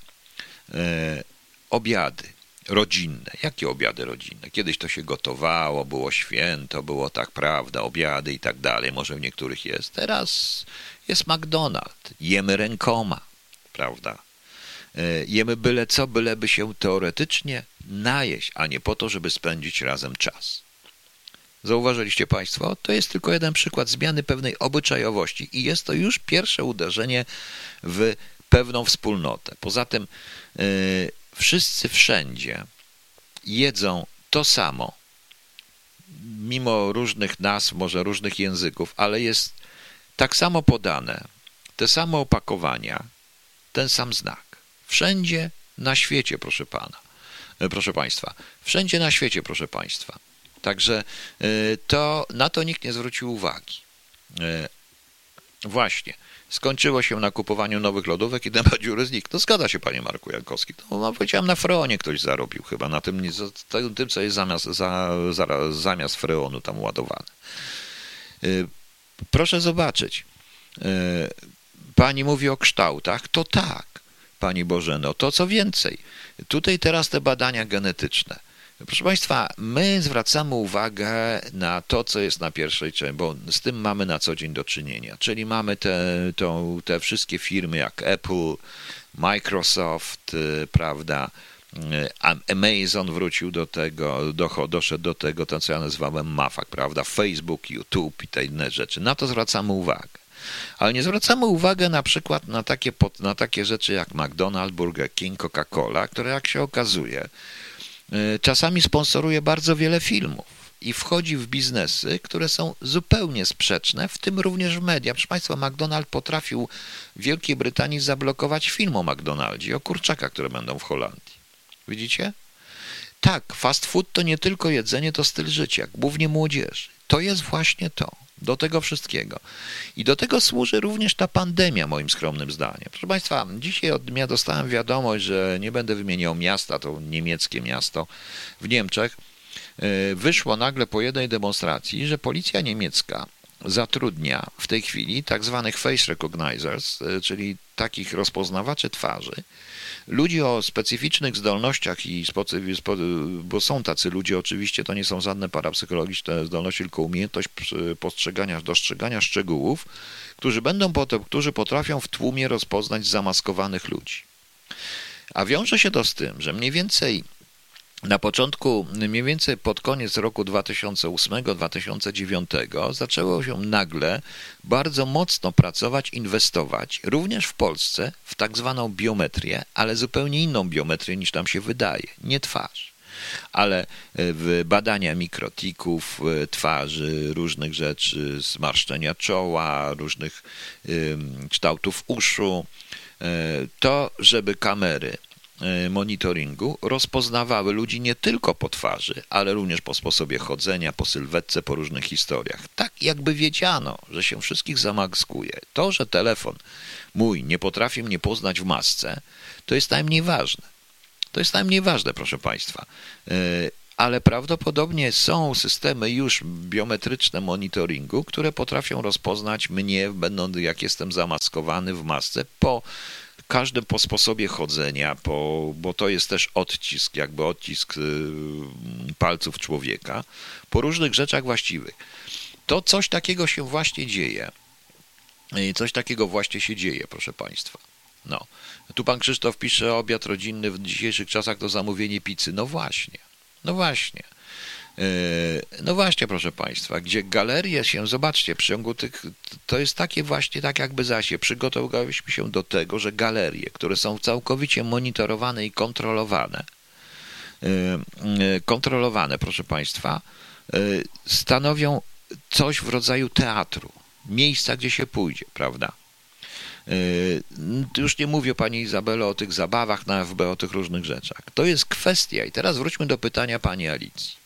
E, obiady rodzinne. Jakie obiady rodzinne? Kiedyś to się gotowało, było święto, było tak, prawda, obiady i tak dalej. Może w niektórych jest. Teraz jest McDonald's. Jemy rękoma, prawda? E, jemy byle co, byleby się teoretycznie najeść, a nie po to, żeby spędzić razem czas. Zauważyliście Państwo? To jest tylko jeden przykład zmiany pewnej obyczajowości i jest to już pierwsze uderzenie w pewną wspólnotę. Poza tym yy, wszyscy wszędzie jedzą to samo, mimo różnych nazw, może różnych języków, ale jest tak samo podane, te same opakowania, ten sam znak. Wszędzie na świecie, proszę pana, e, proszę państwa. Wszędzie na świecie, proszę państwa. Także e, to, na to nikt nie zwrócił uwagi. E, właśnie. Skończyło się na kupowaniu nowych lodówek i temat dziury znikł. No zgadza się, panie Marku Jankowski. To, no, powiedziałem, na freonie ktoś zarobił chyba, na tym, tym co jest zamiast, za, za, zamiast freonu tam ładowane. Proszę zobaczyć. E, pani mówi o kształtach, to tak, Pani Bożeno, to co więcej. Tutaj teraz te badania genetyczne. Proszę Państwa, my zwracamy uwagę na to, co jest na pierwszej części, bo z tym mamy na co dzień do czynienia. Czyli mamy te, to, te wszystkie firmy jak Apple, Microsoft, y, prawda, y, Amazon wrócił do tego, do, doszedł do tego, to co ja nazywałem mafak, prawda, Facebook, YouTube i te inne rzeczy. Na to zwracamy uwagę. Ale nie zwracamy uwagi na przykład na takie, na takie rzeczy jak McDonald's, Burger King, Coca-Cola, które jak się okazuje, czasami sponsoruje bardzo wiele filmów i wchodzi w biznesy, które są zupełnie sprzeczne, w tym również w media. Proszę Państwa, McDonald's potrafił w Wielkiej Brytanii zablokować film o McDonaldzie, o kurczakach, które będą w Holandii. Widzicie? Tak, fast food to nie tylko jedzenie, to styl życia, głównie młodzieży. To jest właśnie to do tego wszystkiego. I do tego służy również ta pandemia, moim skromnym zdaniem. Proszę Państwa, dzisiaj od dnia dostałem wiadomość, że nie będę wymieniał miasta, to niemieckie miasto w Niemczech. E, wyszło nagle po jednej demonstracji, że policja niemiecka zatrudnia w tej chwili tak zwanych face recognizers, czyli takich rozpoznawaczy twarzy, ludzi o specyficznych zdolnościach i bo są tacy ludzie, oczywiście to nie są żadne parapsychologiczne zdolności, tylko umiejętność postrzegania, dostrzegania szczegółów, którzy będą którzy potrafią w tłumie rozpoznać zamaskowanych ludzi. A wiąże się to z tym, że mniej więcej na początku, mniej więcej pod koniec roku 2008-2009 zaczęło się nagle bardzo mocno pracować, inwestować, również w Polsce, w tak zwaną biometrię, ale zupełnie inną biometrię niż nam się wydaje, nie twarz ale w badania mikrotików twarzy, różnych rzeczy, zmarszczenia czoła, różnych kształtów uszu, e, to żeby kamery E, monitoringu rozpoznawały ludzi nie tylko po twarzy, ale również po sposobie chodzenia, po sylwetce, po różnych historiach. Tak jakby wiedziano, że się wszystkich zamaskuje. To, że telefon mój nie potrafi mnie poznać w masce, to jest najmniej ważne. To jest najmniej ważne, proszę Państwa. Ale prawdopodobnie są systemy już biometryczne monitoringu, które potrafią rozpoznać mnie, będąc jak jestem zamaskowany w masce, po każdy po sposobie chodzenia, po, bo to jest też odcisk, jakby odcisk y, palców człowieka, po różnych rzeczach właściwych. To coś takiego się właśnie dzieje. I coś takiego właśnie się dzieje, proszę Państwa. No. Tu pan Krzysztof pisze, obiad rodzinny w dzisiejszych czasach to zamówienie pizzy. No właśnie, no właśnie. E, no właśnie, proszę Państwa, gdzie galerie się, zobaczcie, w ciągu tych, to jest takie właśnie tak jakby zasie, przygotowaliśmy się do tego, że galerie, które są całkowicie monitorowane i kontrolowane, e, e, kontrolowane, proszę Państwa, stanowią coś w rodzaju teatru, miejsca, gdzie się pójdzie, prawda? Już nie mówię Pani Izabelo o tych zabawach na FB, o tych różnych rzeczach. To jest kwestia, i teraz wróćmy do pytania Pani Alicji.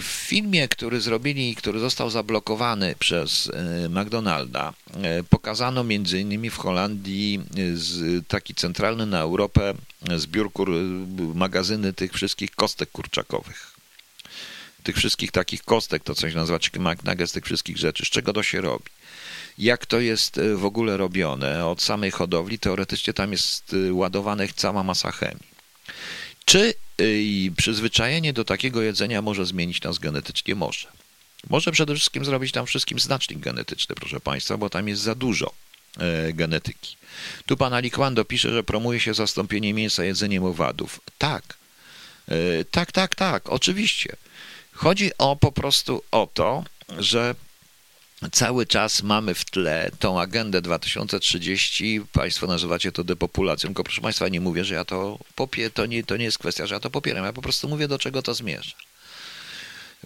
W filmie, który zrobili, który został zablokowany przez e, McDonalda, pokazano między innymi w Holandii taki centralny na Europę zbiór kur, magazyny tych wszystkich kostek kurczakowych. Tych wszystkich takich kostek, to coś nazywa chicken McNuggets, tych wszystkich rzeczy. Z czego to się robi? Jak to jest w ogóle robione? Od samej hodowli teoretycznie tam jest ładowana cała masa chemii. Czy i przyzwyczajenie do takiego jedzenia może zmienić nas genetycznie? Może. Może przede wszystkim zrobić tam wszystkim znacznik genetyczny, proszę Państwa, bo tam jest za dużo e, genetyki. Tu pan Alikwando pisze, że promuje się zastąpienie mięsa jedzeniem owadów. Tak, e, tak, tak, tak, oczywiście. Chodzi o po prostu o to, że cały czas mamy w tle tą agendę 2030, Państwo nazywacie to depopulacją, tylko proszę Państwa, nie mówię, że ja to popieram, to nie, to nie jest kwestia, że ja to popieram, ja po prostu mówię, do czego to zmierza.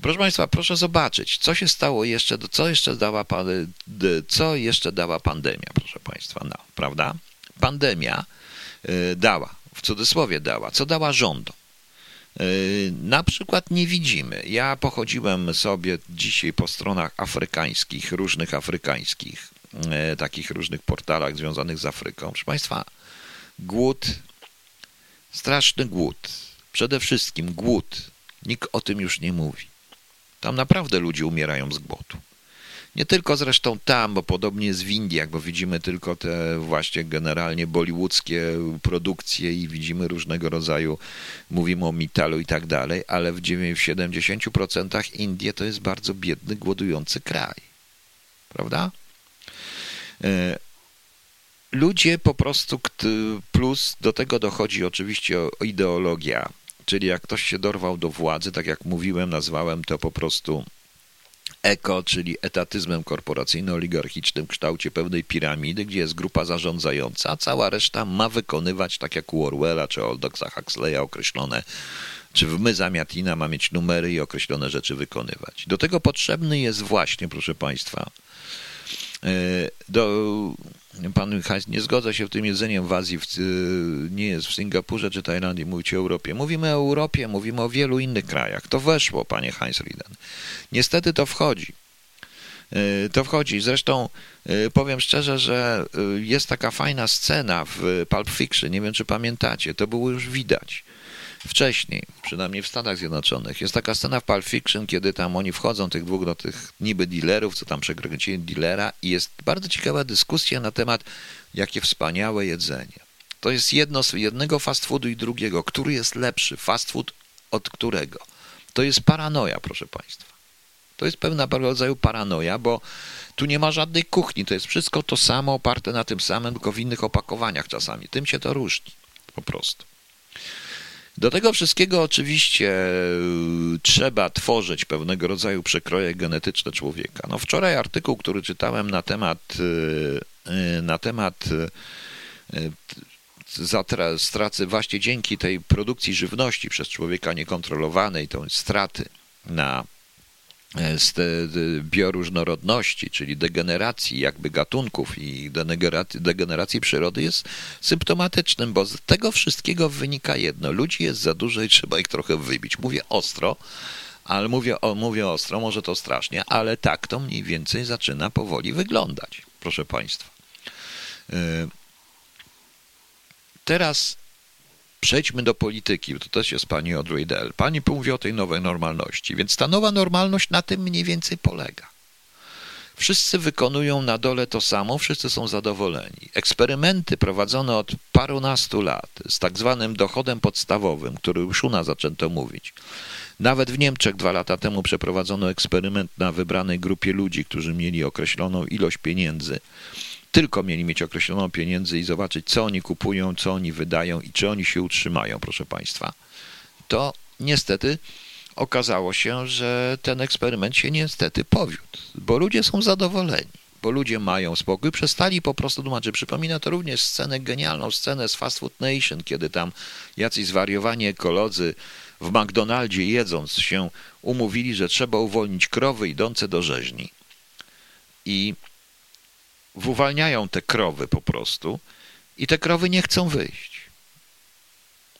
Proszę Państwa, proszę zobaczyć, co się stało jeszcze, co jeszcze dała, co jeszcze dała pandemia, proszę Państwa, no, prawda? Pandemia y, dała, w cudzysłowie dała, co dała rządom? Y, na przykład nie widzimy. Ja pochodziłem sobie dzisiaj po stronach afrykańskich, różnych afrykańskich, y, takich różnych portalach związanych z Afryką. Proszę Państwa, głód, straszny głód. Przede wszystkim głód. Nikt o tym już nie mówi. Tam naprawdę ludzie umierają z głodu. Nie tylko zresztą tam, bo podobnie jest w Indiach, bo widzimy tylko te właśnie generalnie bollywoodzkie produkcje i widzimy różnego rodzaju, mówimy o metalu i tak dalej, ale w 70% Indie to jest bardzo biedny, głodujący kraj. Prawda? E, ludzie po prostu, plus do tego dochodzi oczywiście ideologia, czyli jak ktoś się dorwał do władzy, tak jak mówiłem, nazwałem to po prostu eko, czyli etatyzmem korporacyjno-oligarchicznym kształcie pewnej piramidy, gdzie jest grupa zarządzająca, a cała reszta ma wykonywać, tak jak u Orwella czy Oldoxa Huxleya, określone, czy w my Zamiatina ma mieć numery i określone rzeczy wykonywać. Do tego potrzebny jest właśnie, proszę Państwa, do, pan Heinz nie zgodza się w tym jedzeniem w Azji, w, nie jest w Singapurze czy Tajlandii, mówicie o Europie. Mówimy o Europie, mówimy o wielu innych krajach. To weszło, panie Heinz Rieden. Niestety to wchodzi. E, to wchodzi. Zresztą e, powiem szczerze, że e, jest taka fajna scena w Pulp Fiction, nie wiem czy pamiętacie, to było już widać. Wcześniej, przynajmniej w Stanach Zjednoczonych. Jest taka scena w Pulp Fiction, kiedy tam oni wchodzą, tych dwóch do tych niby dealerów, co tam przekręcili dealera i jest bardzo ciekawa dyskusja na temat, jakie wspaniałe jedzenie. To jest jedno z jednego fast foodu i drugiego. Który jest lepszy? Fast food od którego? To jest paranoja, proszę Państwa. To jest pewnego rodzaju paranoja, bo tu nie ma żadnej kuchni. To jest wszystko to samo, oparte na tym samym, tylko w innych opakowaniach czasami. Tym się to różni. Po prostu. Do tego wszystkiego oczywiście y, trzeba tworzyć pewnego rodzaju przekroje genetyczne człowieka. No wczoraj artykuł, który czytałem na temat y, y, na temat straty właśnie dzięki tej produkcji żywności przez człowieka niekontrolowanej, tą straty na z bioróżnorodności, czyli degeneracji jakby gatunków i degeneracji przyrody jest symptomatycznym, bo z tego wszystkiego wynika jedno. Ludzi jest za dużo i trzeba ich trochę wybić. Mówię ostro, ale mówię, o, mówię ostro, może to strasznie, ale tak to mniej więcej zaczyna powoli wyglądać, proszę Państwa. Y, teraz Przejdźmy do polityki, to też jest pani Audrey Dell. Pani mówi o tej nowej normalności, więc ta nowa normalność na tym mniej więcej polega. Wszyscy wykonują na dole to samo, wszyscy są zadowoleni. Eksperymenty prowadzone od parunastu lat z tak zwanym dochodem podstawowym, który już u nas zaczęto mówić. Nawet w Niemczech dwa lata temu przeprowadzono eksperyment na wybranej grupie ludzi, którzy mieli określoną ilość pieniędzy tylko mieli mieć określoną pieniędzy i zobaczyć, co oni kupują, co oni wydają i czy oni się utrzymają, proszę Państwa, to niestety okazało się, że ten eksperyment się niestety powiódł, bo ludzie są zadowoleni, bo ludzie mają spokój, przestali po prostu tłumaczyć. Przypomina to również scenę, genialną scenę z Fast Food Nation, kiedy tam jacyś zwariowani ekolodzy w McDonaldzie jedząc się umówili, że trzeba uwolnić krowy idące do rzeźni. I uwalniają te krowy po prostu i te krowy nie chcą wyjść.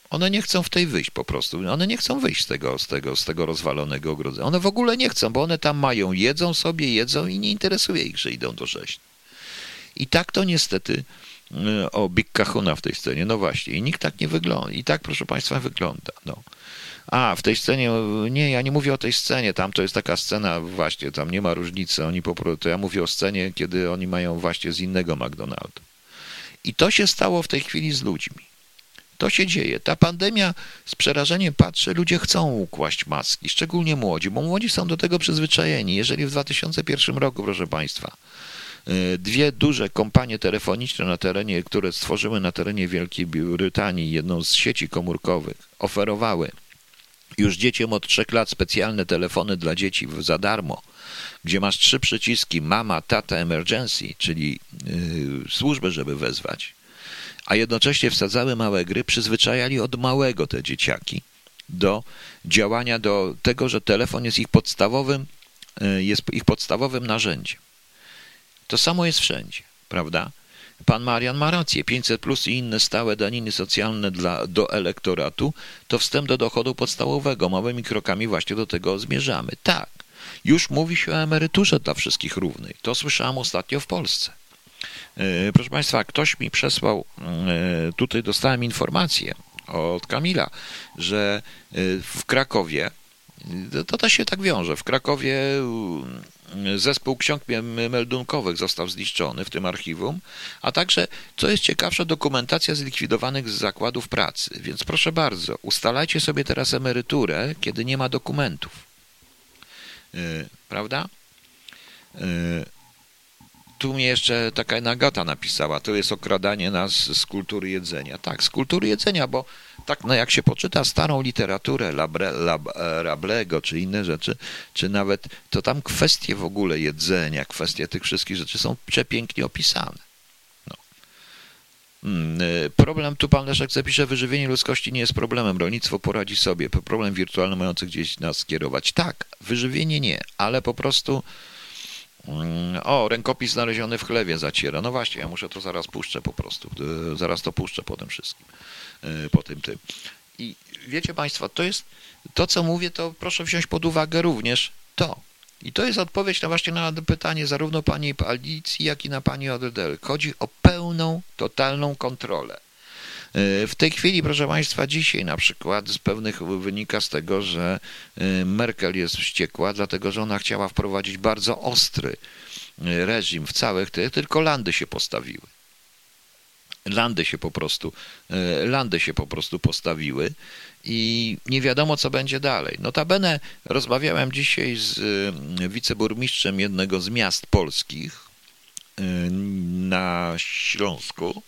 One nie chcą w tej wyjść po prostu. One nie chcą wyjść z tego, z tego, z tego rozwalonego ogrodzenia. One w ogóle nie chcą, bo one tam mają, jedzą sobie, jedzą i nie interesuje ich, że idą do rzeźni. I tak to niestety y, o Big Kahuna w tej scenie. No właśnie, i nikt tak nie wygląda. I tak, proszę Państwa, wygląda. No. A, w tej scenie, nie, ja nie mówię o tej scenie, tam to jest taka scena, właśnie, tam nie ma różnicy, oni po prostu, ja mówię o scenie, kiedy oni mają właśnie z innego McDonalda. I to się stało w tej chwili z ludźmi. To się dzieje. Ta pandemia z przerażeniem patrzy, ludzie chcą ukłaść maski, szczególnie młodzi, bo młodzi są do tego przyzwyczajeni. Jeżeli w 2001 roku, proszę Państwa, y, dwie duże kompanie telefoniczne na terenie, które stworzyły na terenie Wielkiej Brytanii jedną z sieci komórkowych, oferowały już dzieciom od trzech lat specjalne telefony dla dzieci za darmo, gdzie masz trzy przyciski mama, tata, emergency, czyli yy, służbę, żeby wezwać, a jednocześnie wsadzały małe gry, przyzwyczajali od małego te dzieciaki do działania, do tego, że telefon jest ich podstawowym, yy, jest ich podstawowym narzędziem. To samo jest wszędzie, prawda? Pan Marian ma rację. 500 plus i inne stałe daniny socjalne dla, do elektoratu to wstęp do dochodu podstawowego. Małymi krokami właśnie do tego zmierzamy. Tak, już mówi się o emeryturze dla wszystkich równej. To słyszałem ostatnio w Polsce. E, proszę Państwa, ktoś mi przesłał, e, tutaj dostałem informację od Kamila, że e, w Krakowie, to też się tak wiąże, w Krakowie Zespół ksiąg meldunkowych został zniszczony w tym archiwum, a także, co jest ciekawsze, dokumentacja zlikwidowanych z zakładów pracy. Więc proszę bardzo, ustalajcie sobie teraz emeryturę, kiedy nie ma dokumentów. Yy, prawda? Tu mnie jeszcze taka Nagata napisała, to jest okradanie nas z kultury jedzenia. Tak, z kultury jedzenia, bo tak, no jak się poczyta starą literaturę Labre, Lab, Rablego czy inne rzeczy, czy nawet, to tam kwestie w ogóle jedzenia, kwestie tych wszystkich rzeczy są przepięknie opisane. No. Hmm, y, problem, tu pan Leszek zapisze, wyżywienie ludzkości nie jest problemem, rolnictwo poradzi sobie, problem wirtualny mający gdzieś nas skierować. Tak, wyżywienie nie, ale po prostu mm, o, rękopis znaleziony w chlewie zaciera. No właśnie, ja muszę to zaraz puszczę po prostu. Y, zaraz to puszczę po tym wszystkim. E, po tym tym. I wiecie Państwo, to jest to, co mówię, to proszę wziąć pod uwagę również to. I to jest odpowiedź na właśnie na pytanie zarówno pani Alicji, jak i na pani Odedel. Chodzi o pełną, totalną kontrolę. W tej chwili, proszę Państwa, dzisiaj na przykład z pewnych wynika z tego, że Merkel jest wściekła, dlatego że ona chciała wprowadzić bardzo ostry reżim w całych tych, tylko landy się postawiły. Landy się po prostu, landy się po prostu postawiły i nie wiadomo, co będzie dalej. Notabene rozmawiałem dzisiaj z wiceburmistrzem jednego z miast polskich na Śląsku,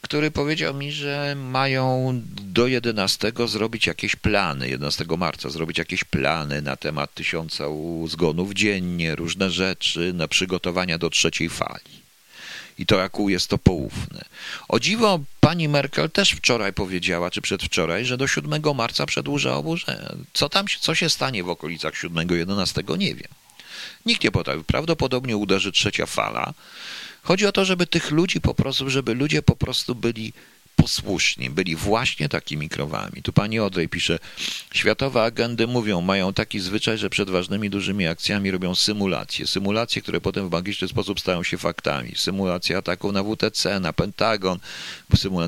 który powiedział mi, że mają do 11 zrobić jakieś plany, 11 marca zrobić jakieś plany na temat tysiąca zgonów dziennie, różne rzeczy, na przygotowania do trzeciej fali. I to jak jest to poufne. O pani Merkel też wczoraj powiedziała, czy przedwczoraj, że do 7 marca przedłuża oburzenie. Co tam co się stanie w okolicach 7-11, nie wiem. Nikt nie potrafi. Prawdopodobnie uderzy trzecia fala. Chodzi o to, żeby tych ludzi po prostu, żeby ludzie po prostu byli posłuszni, byli właśnie takimi krowami. Tu pani Odrej pisze, światowe agendy mówią, mają taki zwyczaj, że przed ważnymi dużymi akcjami robią symulacje. Symulacje, które potem w magiczny sposób stają się faktami. Symulacja ataku na WTC, na Pentagon,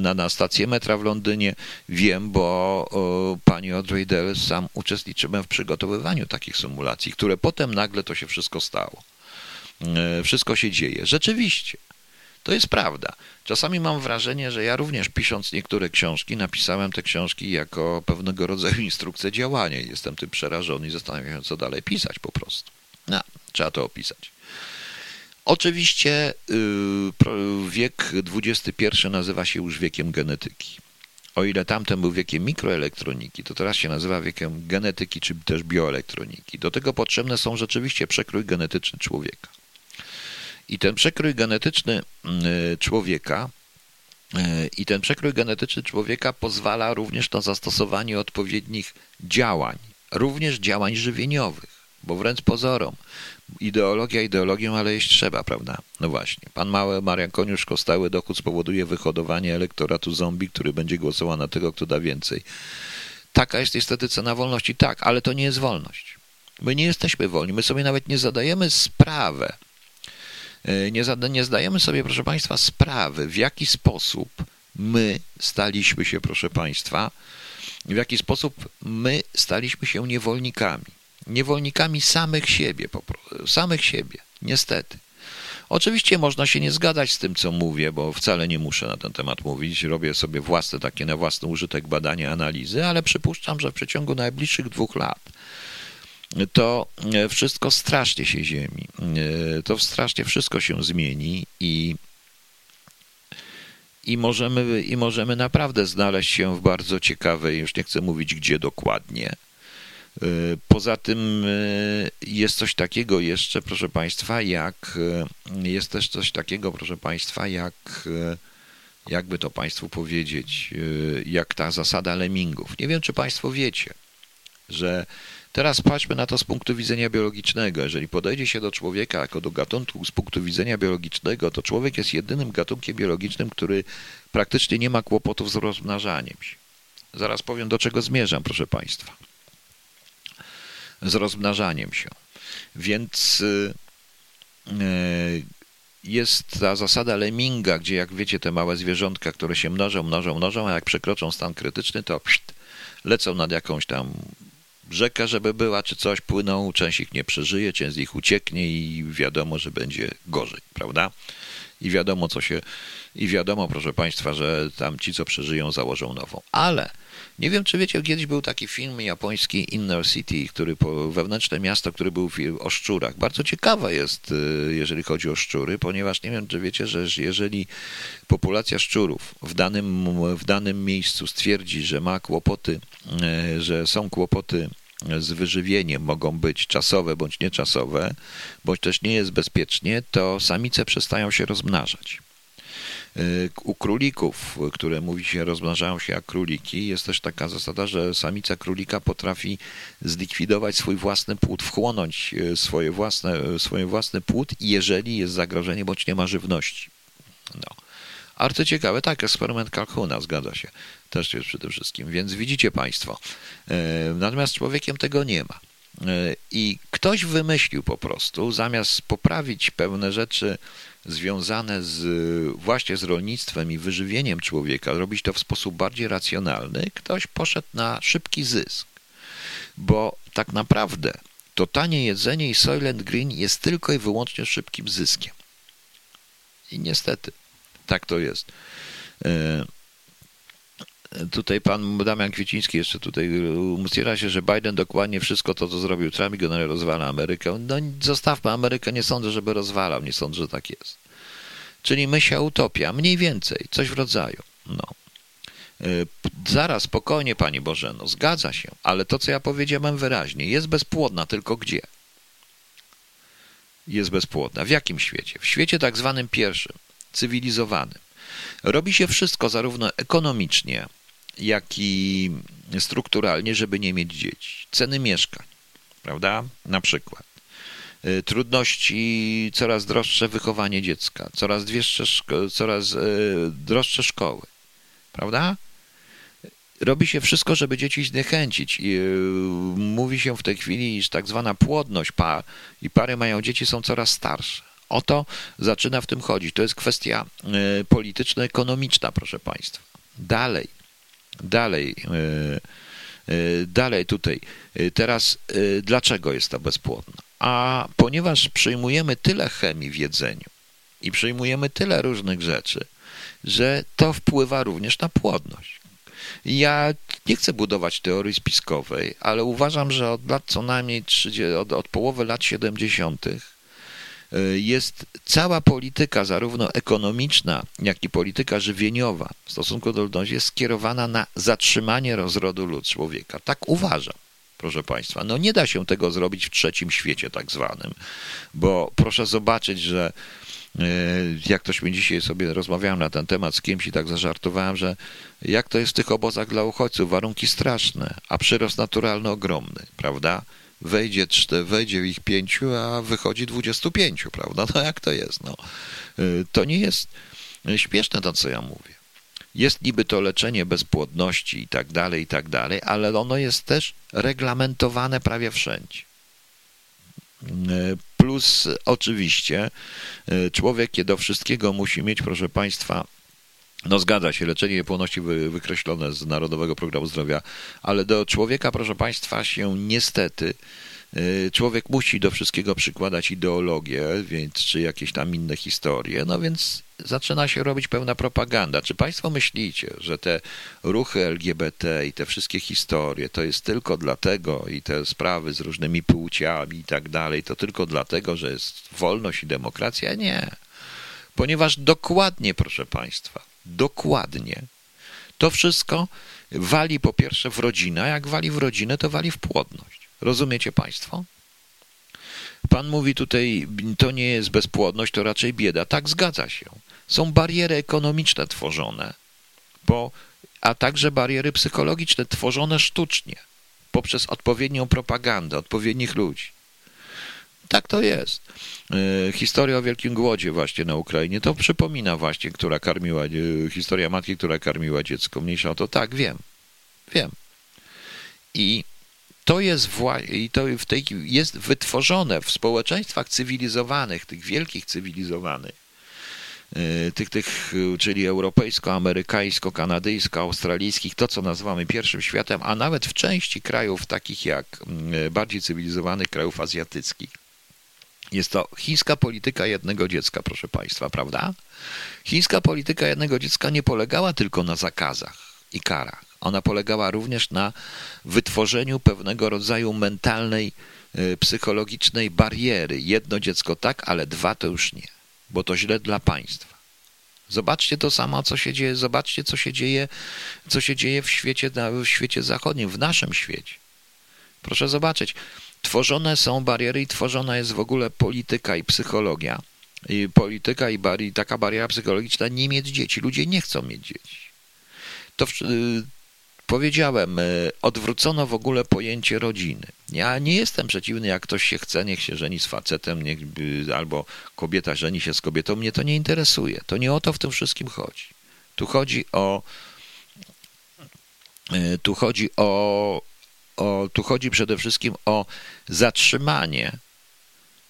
na, na stację metra w Londynie. Wiem, bo o, pani Audrey Dell sam uczestniczyłem w przygotowywaniu takich symulacji, które potem nagle to się wszystko stało. E, wszystko się dzieje. Rzeczywiście. To jest prawda. Czasami mam wrażenie, że ja również pisząc niektóre książki, napisałem te książki jako pewnego rodzaju (laughs) instrukcję działania. Jestem tym przerażony i zastanawiam się, co dalej pisać po prostu. No, trzeba to opisać. Oczywiście yy, wiek XXI nazywa się już wiekiem genetyki. O ile tamten był wiekiem mikroelektroniki, to teraz się nazywa wiekiem genetyki, czy też bioelektroniki. Do tego potrzebne są rzeczywiście przekrój genetyczny człowieka. I ten przekrój genetyczny mm, człowieka e, i ten przekrój genetyczny człowieka pozwala również na zastosowanie odpowiednich działań, również działań żywieniowych, bo wręcz pozorom, ideologia ideologią, ale jeść trzeba, prawda? No właśnie. Pan Mały, Marian Koniuszko, stały dochód spowoduje wyhodowanie elektoratu zombie, który będzie głosował na tego, kto da więcej. Taka jest niestety cena wolności. Tak, ale to nie jest wolność. My nie jesteśmy wolni. My sobie nawet nie zadajemy sprawę, E, nie, nie zdajemy sobie, proszę Państwa, sprawy, w jaki sposób my staliśmy się, proszę Państwa, w jaki sposób my staliśmy się niewolnikami. Niewolnikami samych siebie, samych siebie, niestety. Oczywiście można się nie zgadzać z tym, co mówię, bo wcale nie muszę na ten temat mówić. Robię sobie własne, takie na własny użytek badania, analizy, ale przypuszczam, że w przeciągu najbliższych dwóch lat to e, wszystko strasznie się ziemi. E, to strasznie wszystko się zmieni i i możemy, i możemy naprawdę znaleźć się w bardzo ciekawej, już nie chcę mówić gdzie dokładnie. E, poza tym jest coś takiego jeszcze, proszę Państwa, jak jest też coś takiego, proszę Państwa, jak jakby to Państwu powiedzieć, jak ta zasada lemmingów. Nie wiem, czy Państwo wiecie, że Teraz patrzmy na to z punktu widzenia biologicznego. Jeżeli podejdzie się do człowieka jako do gatunku z punktu widzenia biologicznego, to człowiek jest jedynym gatunkiem biologicznym, który praktycznie nie ma kłopotów z rozmnażaniem się. Zaraz powiem, do czego zmierzam, proszę Państwa. Z rozmnażaniem się. Więc yy, jest ta zasada Leminga, gdzie jak wiecie, te małe zwierzątka, które się mnożą, mnożą, mnożą, a jak przekroczą stan krytyczny, to lecą nad jakąś tam rzeka, żeby była, czy coś, płyną, część ich nie przeżyje, część z nich ucieknie i wiadomo, że będzie gorzej, prawda? I wiadomo, co się, i wiadomo, proszę Państwa, że tam ci, co przeżyją, założą nową. Ale nie wiem, czy wiecie, kiedyś był taki film japoński Inner City, który wewnętrzne miasto, który był o szczurach. Bardzo ciekawe jest, y, jeżeli chodzi o szczury, ponieważ nie wiem, czy wiecie, że jeżeli populacja szczurów w danym, w danym miejscu stwierdzi, że ma kłopoty, y, że są kłopoty z wyżywieniem mogą być czasowe bądź nieczasowe, bądź też nie jest bezpiecznie, to samice przestają się rozmnażać. Y, u królików, które mówi się rozmnażają się jak króliki, jest też taka zasada, że samica królika potrafi zlikwidować swój własny płód, wchłonąć y, swoje własne, swoje własny płód, jeżeli jest zagrożenie bądź nie ma żywności. No. Arcyciekawe, tak, eksperyment Kalkuna, zgadza się, też jest przede wszystkim. Więc widzicie Państwo. Y, natomiast człowiekiem tego nie ma. I ktoś wymyślił po prostu, zamiast poprawić pewne rzeczy związane z, właśnie z rolnictwem i wyżywieniem człowieka, robić to w sposób bardziej racjonalny, ktoś poszedł na szybki zysk. Bo tak naprawdę to tanie jedzenie i Soylent Green jest tylko i wyłącznie szybkim zyskiem. I niestety, tak to jest. Tutaj pan Damian Kwieciński jeszcze tutaj umiera się, że Biden dokładnie wszystko to, co zrobił Trump, generalnie rozwala Amerykę. No zostawmy Amerykę, nie sądzę, żeby rozwalał, nie sądzę, że tak jest. Czyli myśla utopia, mniej więcej, coś w rodzaju. No. E, zaraz, spokojnie, Pani Bożeno, zgadza się, ale to, co ja powiedziałem wyraźnie, jest bezpłodna, tylko gdzie? Jest bezpłodna. W jakim świecie? W świecie tak zwanym pierwszym, cywilizowanym. Robi się wszystko zarówno ekonomicznie, jak i strukturalnie, żeby nie mieć dzieci. Ceny mieszkań, prawda? Na przykład. E, trudności, coraz droższe wychowanie dziecka, coraz, coraz e, droższe szkoły, prawda? robi się wszystko, żeby dzieci zniechęcić. I, yy, mówi się w tej chwili, iż tak zwana płodność par i pary mają dzieci są coraz starsze. O to zaczyna w tym chodzić. To jest kwestia y, polityczno-ekonomiczna, proszę Państwa. Dalej, dalej, y, y, dalej tutaj. Teraz, dlaczego jest ta bezpłodna? A ponieważ przyjmujemy tyle chemii w jedzeniu i przyjmujemy tyle różnych rzeczy, że to wpływa również na płodność. Ja nie chcę budować teorii spiskowej, ale uważam, że od lat co najmniej 30, od, od połowy lat 70. Jest cała polityka, zarówno ekonomiczna, jak i polityka żywieniowa w stosunku do ludności, jest skierowana na zatrzymanie rozrodu lud człowieka. Tak uważam proszę Państwa. No nie da się tego zrobić w trzecim świecie tak zwanym, bo proszę zobaczyć, że E, jak mi dzisiaj sobie rozmawiałem na ten temat z kimś i tak zażartowałem, że jak to jest w tych obozach dla uchodźców, warunki straszne, a przyrost naturalny ogromny, prawda? Wejdzie, wejdzie ich pięciu, a wychodzi dwudziestu pięciu, prawda? No jak to jest? No, e, to nie jest śpieszne to, co ja mówię. Jest niby to leczenie bezpłodności i tak dalej, i tak dalej, ale ono jest też reglamentowane prawie wszędzie. E, plus oczywiście człowiek do wszystkiego musi mieć, proszę Państwa, no zgadza się, leczenie niepłodności wykreślone z Narodowego Programu Zdrowia, ale do człowieka, proszę Państwa, się niestety Y, człowiek musi do wszystkiego przykładać ideologię, więc czy jakieś tam inne historie, no więc zaczyna się robić pełna propaganda. Czy Państwo myślicie, że te ruchy LGBT i te wszystkie historie to jest tylko dlatego i te sprawy z różnymi płciami i tak dalej, to tylko dlatego, że jest wolność i demokracja? Nie. Ponieważ dokładnie, proszę Państwa, dokładnie to wszystko wali po pierwsze w rodzinę, a jak wali w rodzinę, to wali w płodność. Rozumiecie Państwo? Pan mówi tutaj, to nie jest bezpłodność, to raczej bieda. Tak, zgadza się. Są bariery ekonomiczne tworzone, bo, a także bariery psychologiczne tworzone sztucznie poprzez odpowiednią propagandę odpowiednich ludzi. Tak to jest. E, historia o Wielkim Głodzie właśnie na Ukrainie to przypomina właśnie, która karmiła, e, historia matki, która karmiła dziecko. Mniejsza o to. Tak, wiem. Wiem. I to jest i to w tej, jest wytworzone w społeczeństwach cywilizowanych, tych wielkich cywilizowanych, y, tych, tych, czyli europejsko, amerykańsko, kanadyjsko, australijskich, to co nazywamy pierwszym światem, a nawet w części krajów takich jak y, bardziej cywilizowanych krajów azjatyckich. Jest to chińska polityka jednego dziecka, proszę Państwa, prawda? Chińska polityka jednego dziecka nie polegała tylko na zakazach i karach. Ona polegała również na wytworzeniu pewnego rodzaju mentalnej, y, psychologicznej bariery. Jedno dziecko tak, ale dwa to już nie, bo to źle dla państwa. Zobaczcie to samo, co się dzieje, zobaczcie, co się dzieje, co się dzieje w świecie, w świecie zachodnim, w naszym świecie. Proszę zobaczyć, tworzone są bariery i tworzona jest w ogóle polityka i psychologia. I polityka i, taka bariera psychologiczna nie mieć dzieci. Ludzie nie chcą mieć dzieci. To, y, powiedziałem, e, odwrócono w ogóle pojęcie rodziny. Ja nie jestem przeciwny, jak ktoś się chce, niech się żeni z facetem, niech, albo kobieta żeni się z kobietą. Mnie to nie interesuje. To nie o to w tym wszystkim chodzi. Tu chodzi o. E, tu chodzi o, o, tu chodzi przede wszystkim o zatrzymanie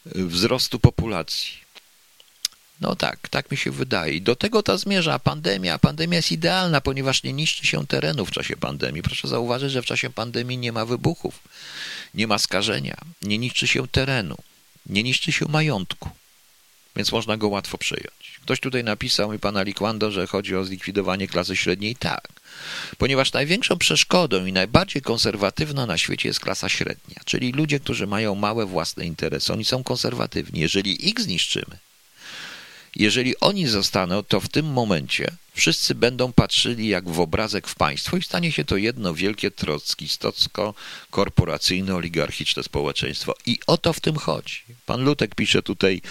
wzrostu populacji. No tak, tak mi się wydaje. Do tego ta zmierza pandemia. Pandemia jest idealna, ponieważ nie niszczy się terenu w czasie pandemii. Proszę zauważyć, że w czasie pandemii nie ma wybuchów, nie ma skażenia, nie niszczy się terenu, nie niszczy się majątku, więc można go łatwo przejąć. Ktoś tutaj napisał mi pana Liquando, że chodzi o zlikwidowanie klasy średniej. Tak, ponieważ największą przeszkodą i najbardziej konserwatywna na świecie jest klasa średnia, czyli ludzie, którzy mają małe własne interesy. Oni są konserwatywni. Jeżeli ich zniszczymy, jeżeli oni zostaną, to w tym momencie wszyscy będą patrzyli jak w obrazek w państwo i stanie się to jedno wielkie trockistocko korporacyjne oligarchiczne społeczeństwo. I o to w tym chodzi. Pan Lutek pisze tutaj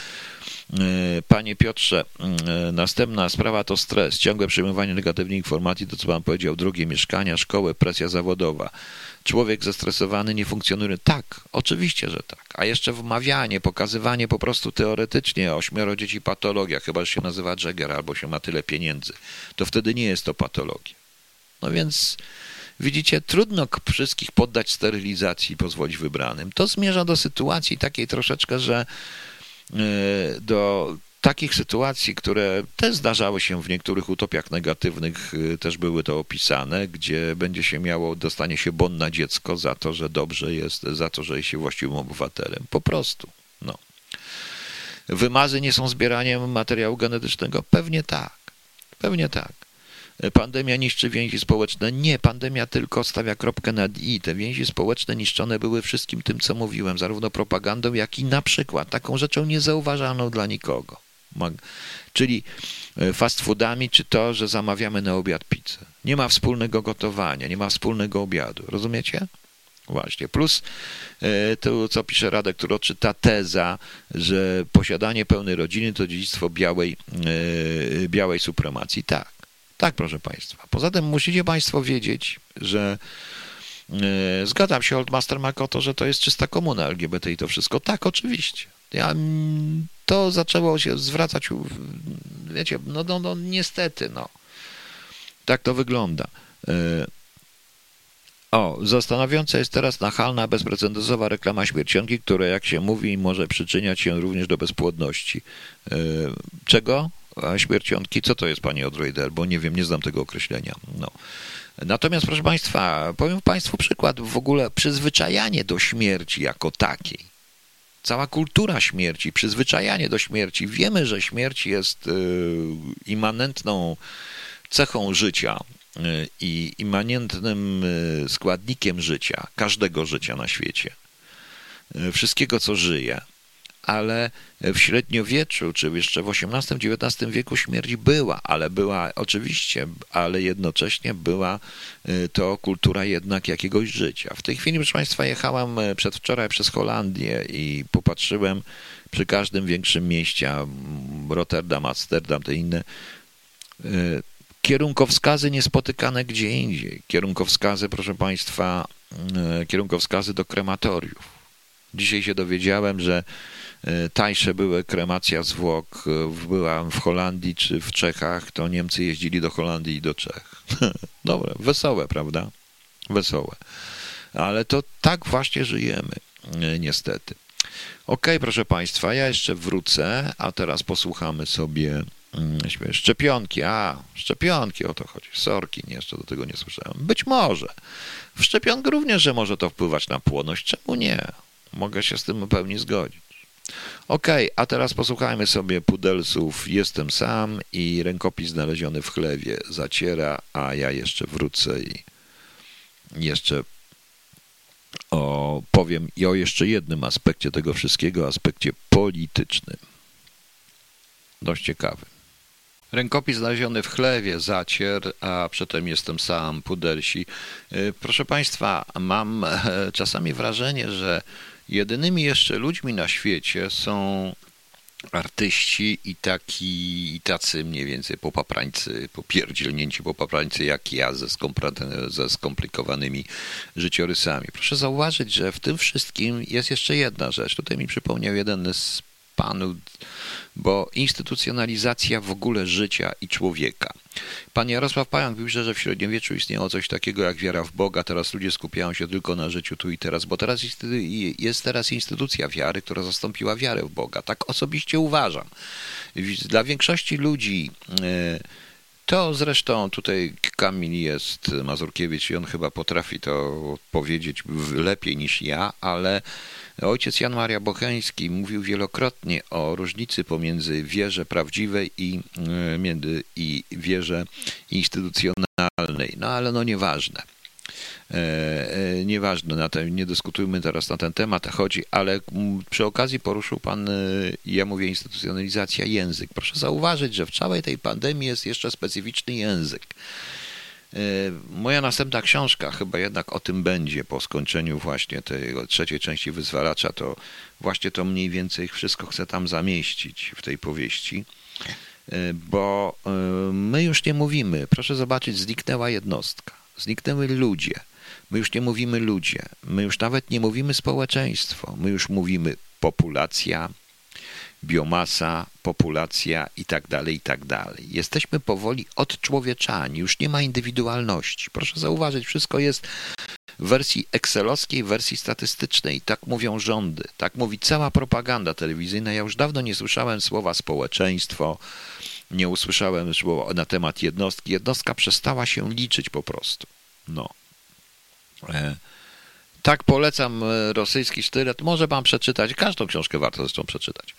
panie Piotrze, e, następna sprawa to stres, ciągłe przyjmowanie negatywnych informacji, to co pan powiedział, drugie mieszkania, szkoły, presja zawodowa. Człowiek zestresowany nie funkcjonuje. Tak, oczywiście, że tak. A jeszcze wmawianie, pokazywanie po prostu teoretycznie ośmioro dzieci patologia, chyba że się nazywa Jagger albo się ma tyle pieniędzy, to wtedy nie jest to patologia. No więc widzicie, trudno wszystkich poddać sterylizacji i pozwolić wybranym. To zmierza do sytuacji takiej troszeczkę, że E, do takich sytuacji, które też zdarzały się w niektórych utopiach negatywnych, e, też były to opisane, gdzie będzie się miało, dostanie się bon na dziecko za to, że dobrze jest, za to, że jest się właściwym obywatelem. Po prostu. No. Wymazy nie są zbieraniem materiału genetycznego? Pewnie tak. Pewnie tak. Pandemia niszczy więzi społeczne. Nie, pandemia tylko stawia kropkę nad i. Te więzi społeczne niszczone były wszystkim tym, co mówiłem, zarówno propagandą, jak i na przykład taką rzeczą niezauważalną dla nikogo. Czyli e, fast foodami, czy to, że zamawiamy na obiad pizzę. Nie ma wspólnego gotowania, nie ma wspólnego obiadu. Rozumiecie? Właśnie. Plus e, to, co pisze Radek, który odczyta teza, że posiadanie pełnej rodziny to dziedzictwo białej, e, białej supremacji. Tak. Tak, proszę Państwa. Poza tym musicie Państwo wiedzieć, że yy, zgadzam się, Oldmaster Makoto, że to jest czysta komuna LGBT i to wszystko. Tak, oczywiście. Ja, to zaczęło się zwracać, wiecie, no, no, no niestety, no. Tak to wygląda. Yy, o, zastanawiająca jest teraz nachalna, bezprecedensowa reklama śmiercionki, która, jak się mówi, może przyczyniać się również do bezpłodności. Yy, czego? A śmiercionki, co to jest, panie Odroider? Bo nie wiem, nie znam tego określenia. No. Natomiast, proszę państwa, powiem państwu przykład, w ogóle przyzwyczajanie do śmierci jako takiej. Cała kultura śmierci, przyzwyczajanie do śmierci. Wiemy, że śmierć jest y, immanentną cechą życia y, i immanentnym y, składnikiem życia, każdego życia na świecie. Wszystkiego, co żyje ale w średniowieczu, czy jeszcze w XVIII-XIX wieku śmierć była, ale była oczywiście, ale jednocześnie była y, to kultura jednak jakiegoś życia. W tej chwili, proszę Państwa, jechałem y, przedwczoraj przez Holandię i popatrzyłem przy każdym większym mieście, Rotterdam, Amsterdam, te inne, y, kierunkowskazy niespotykane gdzie indziej. Kierunkowskazy, proszę Państwa, kierunkowskazy do krematoriów. Dzisiaj się dowiedziałem, że tańsze były kremacja zwłok, e, byłam w Holandii czy w Czechach, to Niemcy jeździli do Holandii i do Czech. (laughs) Dobre, wesołe, prawda? Wesołe. Ale to tak właśnie żyjemy, e, niestety. Ok, proszę Państwa, ja jeszcze wrócę, a teraz posłuchamy sobie mm, szczepionki. A, szczepionki, o to chodzi. Sorki, nie, jeszcze do tego nie słyszałem. Być może. W szczepionkę również, że może to wpływać na płodność. Czemu nie? Mogę się z tym w pełni zgodzić. Ok, a teraz posłuchajmy sobie Pudelsów Jestem sam i rękopis znaleziony w chlewie zaciera, a ja jeszcze wrócę i jeszcze o, powiem i o jeszcze jednym aspekcie tego wszystkiego, aspekcie politycznym. Dość ciekawy. Rękopis znaleziony w chlewie, zacier, a przedtem jestem sam, pudelsi. Y, proszę Państwa, mam e, czasami wrażenie, że Jedynymi jeszcze ludźmi na świecie są artyści i taki, i tacy mniej więcej popaprańcy, popierdzielnięci popaprańcy jak ja ze, ze skomplikowanymi życiorysami. Proszę zauważyć, że w tym wszystkim jest jeszcze jedna rzecz. Tutaj mi przypomniał jeden z panów, bo instytucjonalizacja w ogóle życia i człowieka. Pan Jarosław Pająk pisze, że w średniowieczu istniało coś takiego jak wiara w Boga, teraz ludzie skupiają się tylko na życiu tu i teraz, bo teraz jest, jest teraz instytucja wiary, która zastąpiła wiarę w Boga. Tak osobiście uważam. Dla większości ludzi e, to zresztą tutaj Kamil jest Mazurkiewicz i on chyba potrafi to powiedzieć lepiej niż ja, ale ojciec Jan Maria Bocheński mówił wielokrotnie o różnicy pomiędzy wierze prawdziwej i, e, i wierze instytucjonalnej. No ale no nieważne. E, e, nieważne, na ten, nie dyskutujmy teraz na ten temat, chodzi, ale przy okazji poruszył Pan, e, ja mówię instytucjonalizacja, język. Proszę zauważyć, że w całej tej pandemii jest jeszcze specyficzny język. Moja następna książka chyba jednak o tym będzie po skończeniu właśnie tej trzeciej części Wyzwalacza, to właśnie to mniej więcej wszystko chcę tam zamieścić w tej powieści, bo my już nie mówimy, proszę zobaczyć, zniknęła jednostka, zniknęły ludzie, My już nie mówimy ludzie, my już nawet nie mówimy społeczeństwo, my już mówimy populacja, biomasa, populacja i tak dalej, i tak dalej. Jesteśmy powoli odczłowieczani, już nie ma indywidualności. Proszę zauważyć, wszystko jest w wersji excelowskiej, w wersji statystycznej. Tak mówią rządy, tak mówi cała propaganda telewizyjna. Ja już dawno nie słyszałem słowa społeczeństwo, nie usłyszałem słowa na temat jednostki. Jednostka przestała się liczyć po prostu. No. E, tak polecam e, rosyjski sztylet. Może pan przeczytać. Każdą książkę warto zresztą przeczytać.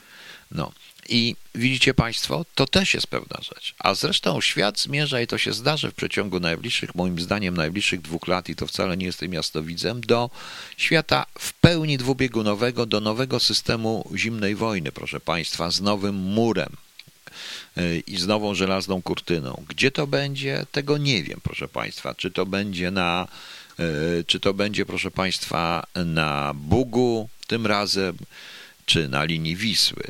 No. I widzicie Państwo, to też jest pewna rzecz. A zresztą świat zmierza i to się zdarzy w przeciągu najbliższych, moim zdaniem, najbliższych dwóch lat, i to wcale nie jestem jasnowidzem, do świata w pełni dwubiegunowego, do nowego systemu zimnej wojny, proszę Państwa, z nowym murem e, i z nową żelazną kurtyną. Gdzie to będzie, tego nie wiem, proszę Państwa. Czy to będzie na czy to będzie, proszę Państwa, na Bugu tym razem, czy na linii Wisły.